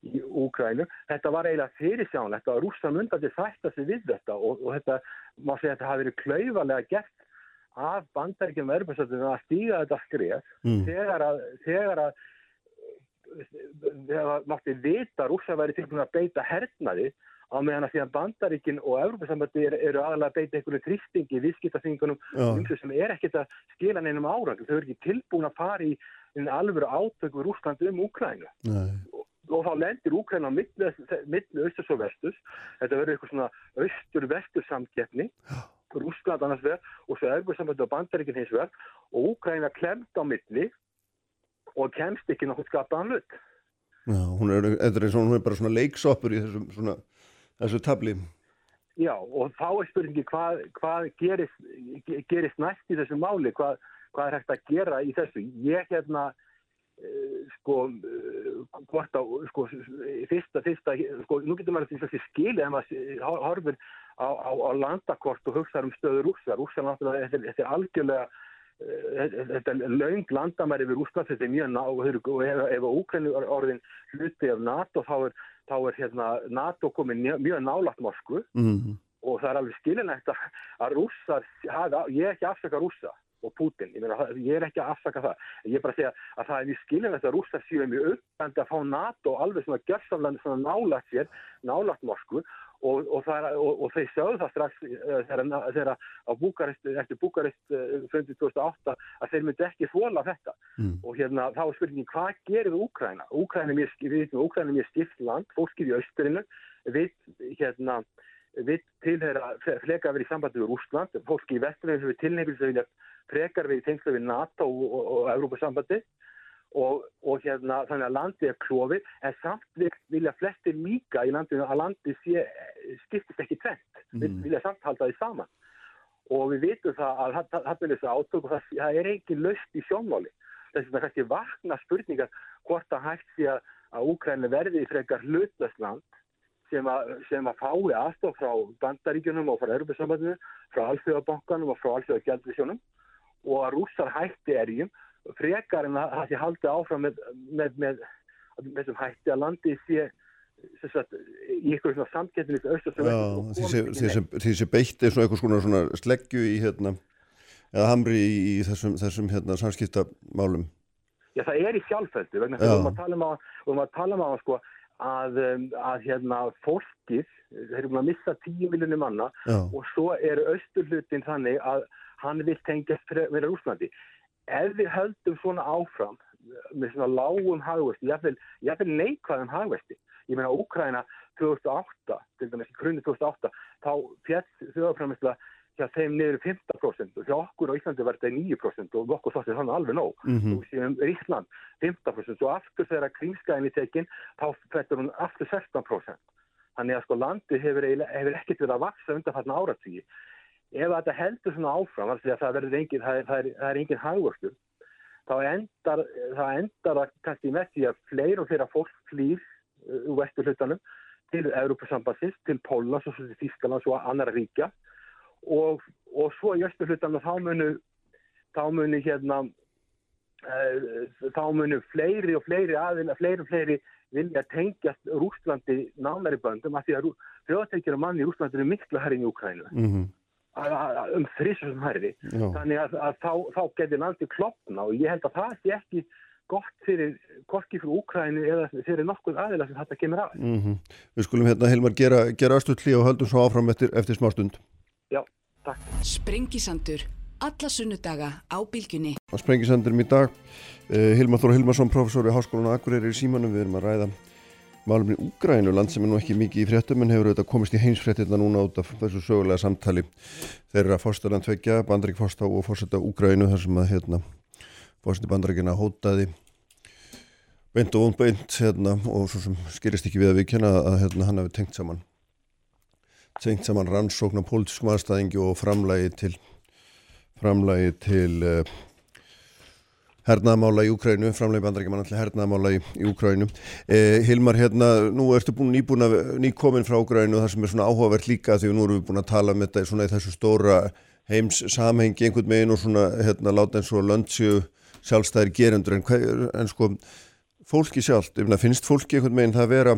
í Úkrænu. Þetta var eiginlega fyrirsjánlegt að rúsar myndi að þætta sig við þetta og, og þetta má segja að þetta hafi verið klauvalega gert af bandaríkjum verðbærsöldunum að stíga þetta skref mm. þegar að þegar að þegar mátti vita rúsa væri tilbúin að beita hernaði á meðan að því að bandaríkin og Európa-sambandi eru, eru aðalega að beita einhvern tristingi viðskiptaþingunum sem er ekkert að skila neinum árang þau eru ekki tilbúin að fara í alveg átök við Rúsland um Úkrænu og, og þá lendir Úkræna milli austus og vestus þetta verður eitthvað svona austur-vestur samkeppni Rúsland annars verð og svo Európa-sambandi og bandaríkin hins verð og Úkræna klemt á milli og kemst ekki nokkuð skapaðan hlut Já, hún er, er, hún er bara svona leiksoppur í þessum svona þessu tabli. Já, og þá er spurningi hvað, hvað gerist, gerist næst í þessu máli, hvað, hvað er hægt að gera í þessu. Ég hérna, uh, sko, uh, hvort á, sko, fyrsta, fyrsta, sko, nú getur maður þessi skilið en maður horfir á, á, á landakort og hugsaður um stöður rússar. Rússar náttúrulega, þetta, er algjörlega þetta er laung landamæri við Úsland, þetta er mjög ná og ef, ef Úkrænu er orðin hluti af NATO þá er, þá er hérna, NATO komið mjög nálagt Moskvu mm -hmm. og það er alveg skilinægt að rússar, ég er ekki afsaka rússa og Putin, ég, meina, ég er ekki að afsaka það, ég er bara að segja að það er mjög skilinægt að rússar séu mjög uppbændi að fá NATO alveg svona gerðsamlega nálagt sér, nálagt Moskvu Og, og, og, og þeir sögðu það strax þegar á Búkarest, eftir Búkarest fundið 2008 að þeir myndi ekki þóla þetta mm. og hérna þá er spurningin hvað gerir Úkræna? Úkræna er mjög, mjög skipt land, fólkið í austurinu við, hérna, við tilhera frekar verið í sambandi við Úsland, fólkið í vesturinu sem við tilhengilsum frekar verið í tengslu við NATO og Európa-sambandi Og, og hérna þannig að landi er klófið en samt vilja flestir líka í landinu að landi sé, skiptist ekki trend, mm. vilja samt halda því saman. Og við vitum það að það er þessu átök og það, það er engin löst í sjónmáli. Þess að það kannski vakna spurningar hvort að hægt sé að, að Úkræni verði í frekar hlutlösland sem að, sem að fái aðstof frá bandaríkjunum og frá Europasambandinu, frá Alþjóðabankanum og frá Alþjóðagjaldvisjónum og að rússar hætti erjum frekar en að það sé haldið áfram með, með, með, með þessum hætti að landi sé, sagt, í ykkur svona samkettinu því sem beitt er svona eitthvað svona, svona sleggju í hérna eða hamri í, í þessum, þessum hérna, samskiptamálum. Já það er í sjálfældu vegna þegar við erum að tala um að, tala um á sko, að, um, að hérna, fólkið, þeir eru búin að missa 10 miljónir manna Já. og svo er austurlutin þannig að hann vil tengjast vera Úslandi ef við höldum svona áfram með svona lágum hagvesti, jáfnveil neikvæðum hagvesti ég meina Úkræna 2008 til dæmis í krunni 2008 þá fjall þjóðafræmislega hjá þeim niður 15% og hjá okkur á Íslandi verður þetta 9% og okkur þóttir þannig alveg nóg. Mhm. og séum Ísland 15% og aftur þegar kringskæðin í tekin þá fættur hún aftur 16% þannig að sko landi hefur, hefur ekkert verið að vaksa undan þarna áratígi ef þetta heldur svona áfram því að það verður engin, það er, það er, það er engin hagvörslu þá endar það endar kannski með því að fleir og fleira fólk flýr uh, úr vestur hlutanum til Európa-sambansins, til Pólans og svo til Þískalands og annara ríkja. Og, og svo í vestur hlutanum þá munu þá munu hérna uh, þá munu fleiri og fleiri aðila, fleiri og fleiri vilja tengjast Rúslandi nánari böndum af því að þjóðatekjur og manni í Rúslandi eru miklu herrin í Ukrænu mm að- um þrísum herri þannig að, að þá, þá getur landi klopna og ég held að það sé ekki gott fyrir, korki fyrir Úkræni eða fyrir nokkuð aðila sem þetta kemur að. Mm Við skulum hérna Hilmar gera, gera östutli og höldum svo áfram eftir, eftir smá stund Já, takk. Sprengisandur. Alla sunnudaga á bylgjunni. á Sprengisandurum í dag uh, Hilmar Þór Hilmarsson, professor við Háskólan Akureyri í símanum, við erum að ræða málumni Úgrænu, land sem er nú ekki mikið í fréttum en hefur auðvitað komist í heimsfréttina núna út af þessu sögulega samtali þeirra fórstaðan tvekja, Bandarík fórstá og fórseta Úgrænu þar sem að hérna, fórseti Bandaríkina hótaði beint og ónbeint hérna, og svo sem skýrist ekki við að við kenna að hérna, hann hefur tengt saman tengt saman rannsókn á pólitískum aðstæðingi og framlægi til framlægi til uh, hernaðamála í Úkrænu, framlægi bandarækjumann allir hernaðamála í, í Úkrænu eh, Hilmar, hérna, nú ertu búin nýbúin að nýkomin frá Úkrænu og það sem er svona áhugavert líka því nú erum við búin að tala um þetta svona í þessu stóra heims samhengi einhvern megin og svona, hérna, láta eins og löndsju sjálfstæðir gerendur. En, en sko, fólki sjálft ég meina, finnst fólki einhvern megin það vera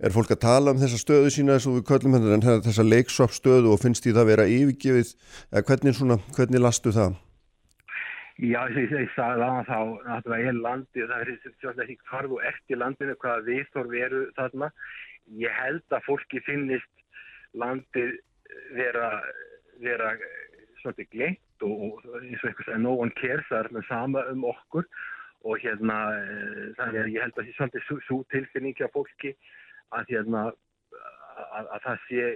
er fólk að tala um þessa stöðu sína eins og við köllum hérna, en þessa leiksop stöðu og finnst því það vera yfirgefið? Eða hvernig svona, hvernig lastu það? Já, og ég, ég sagði það þá, náttúrulega er landið, það er svolítið ekki hvarf og eftir landinu hvaða viðþorf eru þarna. Ég held að fólki finnist landið vera, vera svolítið gleitt og, og eins og eitthvað sem no one cares, það er með sama um okkur og hérna, eh, þannig að ég held að það sé svolítið svo, svo tilfinning hjá fólki að hérna, að, að það sé,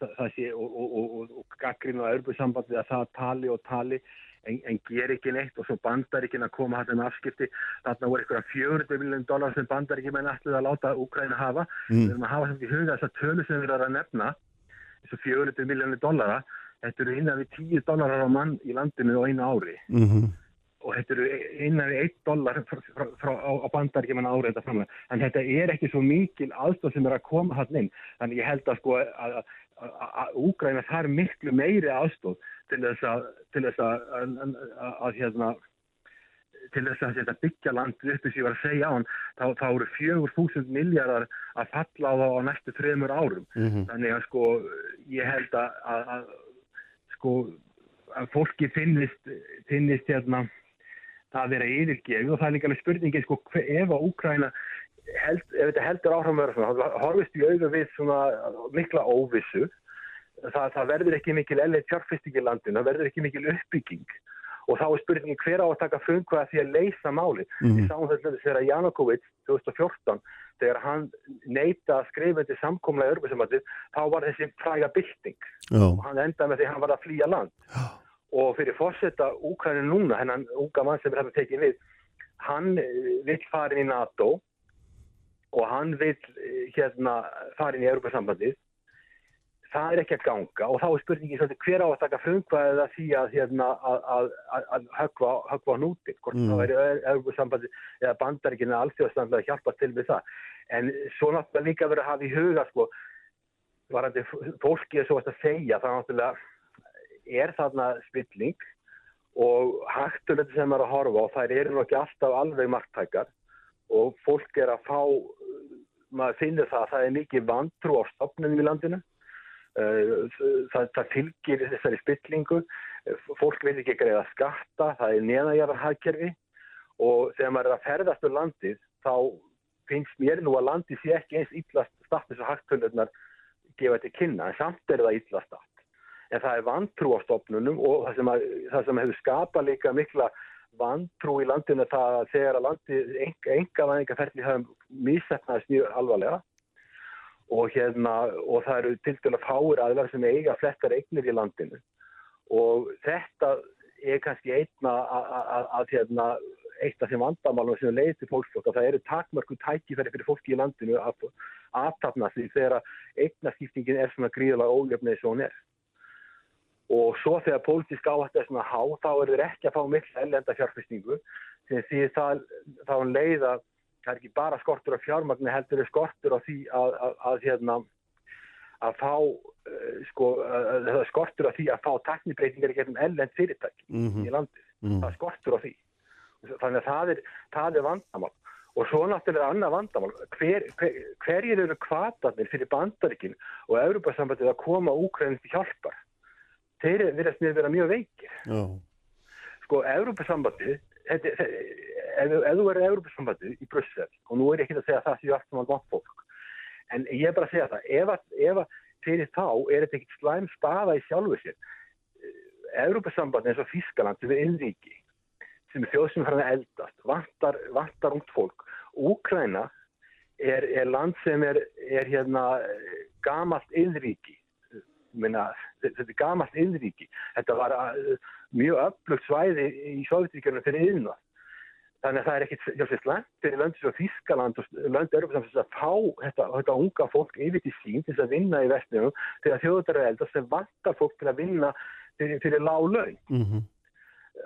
það, það sé og, og, og, og, og gaggrinn og örbusambandi að það tali og tali en, en ger ekki neitt og svo bandaríkinn að koma hægt um afskipti. Þarna voru eitthvað 400 miljónum dólar sem bandaríkinn menn ætluð að láta Úkræna hafa. Mm. við erum að hafa samt í huga þessar tölu sem við erum að nefna þessu 400 miljónum dólara þetta eru innan við 10 dólarar á mann í landinu á einu ári. Mm -hmm. og þetta eru innan við 1 dólar á, bandaríkinn menn ári þetta framlega en þetta er ekki svo mikil aðstof sem er að koma hann inn. Þannig ég held að sko að, að, að, að Úgræna þarf miklu meiri aðstof til þess að, til þess að, að, að, hérna, til þess að þetta byggja landið upp þess að ég var að segja á hann þá, þá eru fjögur þúsund miljardar að falla á það á næstu þremur árum Mhm. þannig að sko ég held að, að, sko að fólki finnist finnist hérna það að vera yfirgefið og það er líka alveg spurningi sko ef að Úkræna held, ef þetta heldur að vera svona horfist í auðvitað við svona mikla óvissu. Það, það verður ekki mikil elleið fjárfesting í landinu, það verður ekki mikil uppbygging. Og þá er spurningin hver á að taka frumkvæða því að leysa máli. Mhm. Við sáum þetta þegar Janukovic 2014 þegar hann neita að skrifa til samkomlega örbusamandi þá var þessi fræga bylting. Já, og hann endaði með því að hann var að flýja land. Og fyrir fórsetta Úkrænin núna, hennan unga mann sem er hægt að tekið við hann eh, vill fara inn í NATO og hann vill eh, hérna fara inn í Europasambandið það er ekki að ganga og þá er spurningi svolítið hver á að taka frumkvæðið að því að, hérna, að, að, að, höggva á núti hvort Mm. það er Europasambandið eða alþjóðslandlega að hjálpa til við það. En svo náttúrulega líka verið að hafa í huga sko varandi fólki er svo að segja það náttúrulega er þarna spilling og hægtulegt sem er að horfa og þær eru nú ekki alltaf alveg marktækar og fólk er að fá maður finnir það að það er mikið vantrú á stopnum í landinu. Uh, það, það fylgir þessari spillingu, fólk vil ekki greiða skatta, það er neðanjara hagkerfi og þegar maður er að ferðast um landið þá finnst mér nú að landið sé ekki eins yllast status og hagtölurnar gefa til kynna, en samt er það yllast statt. En það er vantrú á stopnunum og það sem, að, það sem hefur skapað líka mikla vantrú í landinu það að þegar að landið enga væðingarferðli hafum mísetnaðist mjög alvarlega og, hérna, og það eru til dæla fáir aðlar sem eiga flettar eignir í landinu og þetta er kannski einna að hérna, eitt af þeim vandamálum sem leiði til fólksflokk að það eru takmörku tækifæri fyrir fólki í landinu að aftapna því þegar eignaskiptingin er svona gríðalega ójöfnið sem hún er og svo þegar pólitísk áhætt er svona há þá er þeir ekki að fá mikla ellenda fjárfestingu. Sem því það, þá leiða það er ekki bara skortur á fjármagnu heldur er skortur á því að, að, að, hérna, að fá uh, sko, skortur á því að fá taknibreitingar í gegnum ellend fyrirtæk mm -hmm. í landið, mm -hmm. það er skortur á því. Þannig að það er, það er vandamál. Og svo náttúrulega annað vandamál. Hver, hver, hverjir eru kvatarnir fyrir bandaríkin og Európa-sambandið að koma úkræðin til hjálpar þeir verðast að vera mjög veikir. Já. sko, Európa-sambandi ef, ef þú er Európa-sambandi í Brussel og nú er ég ekki að segja að það séu allt saman gott fólk en ég er bara að segja það ef að, ef að fyrir þá er þetta ekkert slæm staða í sjálfu sér. Európa-sambandi eins og Fískaland sem er innríki sem er þjóð sem að eldast vantar, vantar ungt fólk. Úkræna er, er land sem er, er hérna gamalt innríki minna, þetta er gamalt yðríki þetta var uh, mjög öflugt svæði í Sovjetríkjörnum fyrir yðna þannig að það er ekkit hjálpsist land fyrir löndis og Þískaland og Örfjörðsamsins að fá þetta, þetta unga fólk yfir til sín til að vinna í vestnum þegar þjóðar er eldast sem vantar fólk til að vinna fyrir, fyrir lág laun. Mm -hmm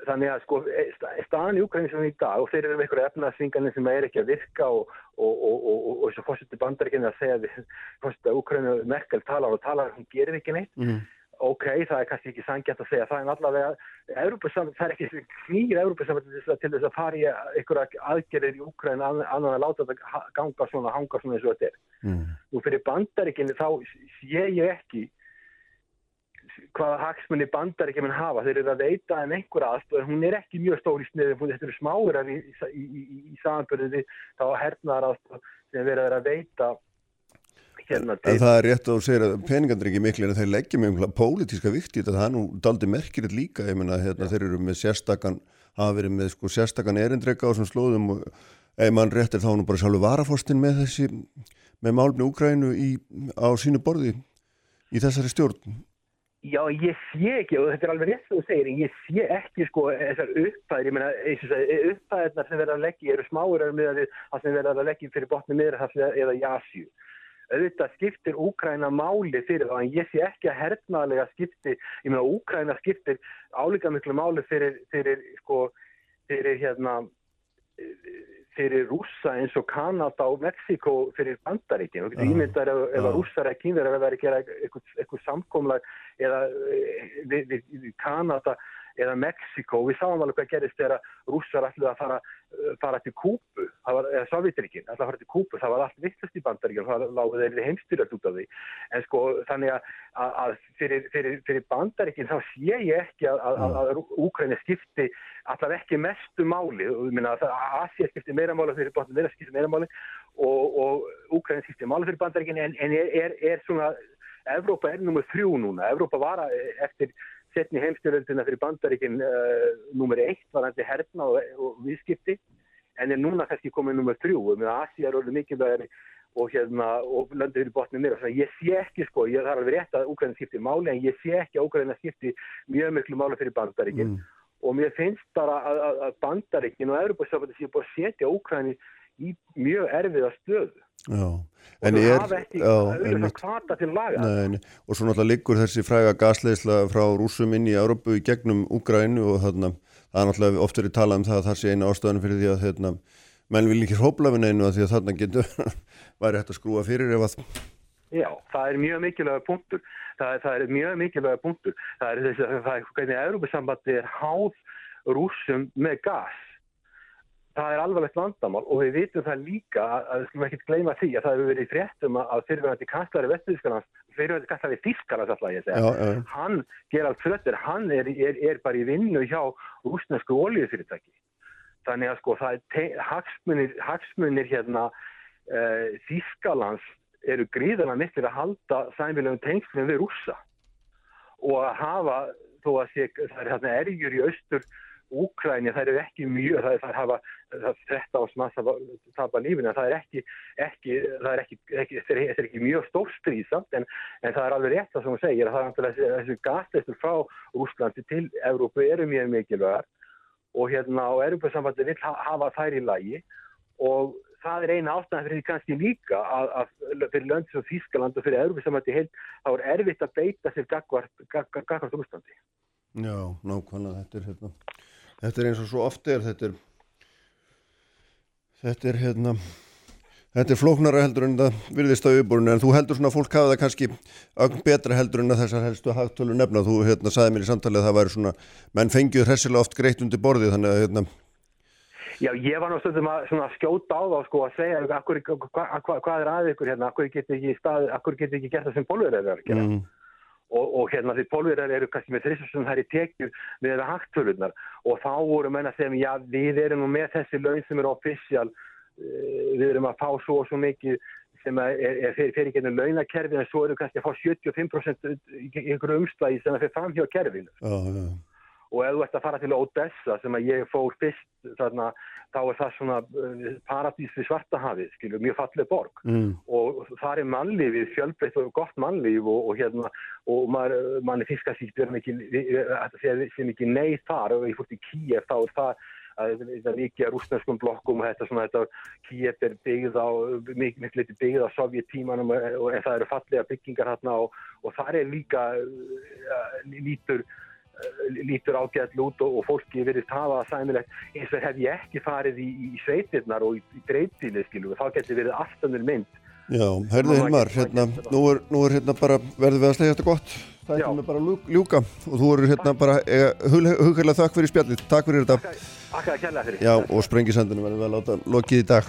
þannig að sko e, staðan í Ukraín sem í dag og þeir eru með einhverja efnaðsvingarnir sem er ekki að virka og þess að fórsettu bandaríkinu að segja að Ukraínu Merkel talar og talar hún gerir ekki neitt mm. ok, það er kannski ekki sangjætt að segja það en allavega, það er ekki knýr Európa-samvætti til þess að fara í einhverja aðgerðir í Ukraín annan að láta þetta ganga svona, hanga svona eins og þetta er mm. nú fyrir bandaríkinu þá sé ég ekki hvaða hagsmunni bandar ekki mann hafa. Þeir eru að veita en einhver aðstöð hún er ekki mjög stór í sniðu þetta eru smáur í, í, í, í samanbyrði þá hernaðar aðstöð sem verður að veita hérna. En það er rétt að þú segir að peningandur ekki miklu en þeir leggja með umhlað pólitíska vikti þetta. Er nú daldi merkilegt líka ég menna hérna, þeir eru með sérstakann hafa verið með sko sérstakann erindrega á svona slóðum og ef mann réttir þá nú bara sjálfur varafostin með þessi með málumni Úgrænu á sínu borði í þessari stjórn Já, ég sé ekki og þetta er alveg rétt þú segir ég sé ekki sko þessar uppfæðir, ég meina uppfæðirnar sem verða að leggja eru smáur það sem verða að leggja fyrir botni miðrahafli eða jásju. Þetta skiptir Úkræna máli fyrir það en ég sé ekki að hernaðlega skipti, ég meina Úkræna skiptir álíka miklu máli fyrir, fyrir sko, fyrir hérna fyrir rúsa eins og Kanada og Mexiko fyrir bandaríkinn og getur ímyndar ef, ef að rússar eða kínverðar vera að gera eitthvað, eitthvað samkomlag eða eh, við, við, við Kanada eða Mexiko, við sáum alveg hvað gerist þegar rússar ætluði að fara, eh, fara til Kúpu, eða Sovjetrikinn ætluði að fara til Kúpu, það var allt vittlust í bandaríkinn það þeirri heimstyrjast út af því. En sko þannig að, að fyrir, fyrir, fyrir bandaríkinn þá sé ég ekki að, að, að Úkræni skipti allaveg ekki mestu máli. Asia skipti meira máli fyrir þeirra skipti meira máli og, og Úkræni skipti máli fyrir bandaríkinn en, en er, er, er svona Evrópa er nummið þrjú núna, Evrópa var eftir setni heimstjóröldina fyrir bandaríkinn uh, eh, nummer eitt var til herna og, og viðskipti en er núna kannski komið nummer þrjú. Og með Asi er orðið mikilvægari og hérna og löndu fyrir botnið svona ég sé ekki sko, ég þarf alveg rétt að Úgræna skipti máli en ég sé ekki að Úgræna skipti mjög miklu máli fyrir bandaríkinn mm. og mér finnst bara að, að, að bandaríkinn og Európa-safandi sé búið að setja Úgræni í mjög erfiða stöðu Já, og það hafa ekki auðvitað kvarta til laga. Nei, nei. og svo náttúrulega liggur þessi fræga gasleisla frá rúsum inn í Európu í gegnum Úgrænu og þarna, það er náttúrulega oft verið talað um það að það sé eina ástæðan fyrir því að hérna, menn vil ekki hrópla við neinu að því að þarna getur væri hægt að skrúa fyrir ef að Já, það er mjög mikilvæga punktur. Það, það er mjög mikilvæga punktur. Það er þess að það er hvernig Európa sambandi er háð rúsum með gas það er alvarlegt vandamál og við vitum það líka að, við skulum ekkert gleyma því að það hefur verið fréttum að fyrirvægandi kanslari Vesturðískanans, fyrirvægandi kanslari Þískanans alltaf ég segja, Já, já. hann Gerald Frötter, hann er, er, er bara í vinnu hjá rúsnesku oljufyrirtæki þannig að sko það er hagsmunir, hagsmunir hérna uh, Þískalands eru gríðana miklir að halda sæmilegum tengslum við rússa og að hafa þó að sé, það er hérna ergjur í austur Úkræni, það eru ekki mjög, það það hafa það þetta ás massa tapa lífinu, það er ekki, ekki, það er ekki, ekki, þetta er, er ekki mjög stórstríðsamt en, en það er alveg rétt það sem hún segir að það er náttúrulega þessi gasleistur frá Úslandi til Evrópu eru mjög mikilvægar og hérna og Evrópusambandi vil ha- hafa þær í lagi og það er eina ástæðan fyrir því kannski líka að, að fyrir lönd sem Þískaland og fyrir Evrópusambandi heilt þá er erfitt að beita sér gagvart, gagvart Úslandi. Já, nákvæmlega, þetta er hérna, þetta er eins og svo oft er, þetta er, þetta er hérna, þetta er flóknara heldur en það virðist á yfirbúrinu, en þú heldur svona að fólk hafa það kannski ögn betra heldur en að þessar helstu hagtölu nefna, þú hérna sagði mér í samtalið að það væri svona, menn fengið hressilega oft greitt undir borðið, þannig að hérna, Já, ég var stundum að skjóta á þá sko að segja akkur, hva, hva, hvað er að ykkur hérna, akkur geti ekki, ekki gert það sem bólverðar er að gera. mm, Og, og hérna því bólverðar eru kannski með þrissum þær í tekjur við erum hagtölunar og þá voru menna að segja, já við erum nú með þessi laun sem eru official, uh, við erum að fá svo og svo mikið sem að er, er fyrir, ekki launakerfi en svo eru kannski að fá 75% í einhverju umslægi sem að fyrir fram hjá kerfinu. Já, já, og ef þú ert að fara til Odessa sem að ég fór fyrst þarna, þá er það svona uh, paradís við Svartahafið, skilur, mjög falleg borg. Mm, og það er mannlífið fjölbreytt og gott mannlíf og, og hérna og maður, manni ekki vera mikið, sé mikið nei þar. Og ég fórt í Kíef þá er það að það er mikið að rúsneskum blokkum og þetta svona þetta Kíef er byggð á mikið mikið liti byggð á sovjetímanum og, og en það eru fallega byggingar hérna og, og það er líka uh, lítur lítur ágæðall út og, og fólki virðist hafa það sæmilegt. Eins og hef ég ekki farið í, í sveitirnar og í, í dreiftíli skilu þá getur verið aftanur mynd. Já, herðu Hilmar, hérna, nú er, nú er hérna bara, verðum við að slegja þetta gott, það er með bara að ljúk- ljúka og þú eru hérna bara, hugherlega þakk fyrir spjallið, takk fyrir þetta, Akkaði kærlega fyrir. Já, og sprengisendinu verðum við að láta lokið í dag.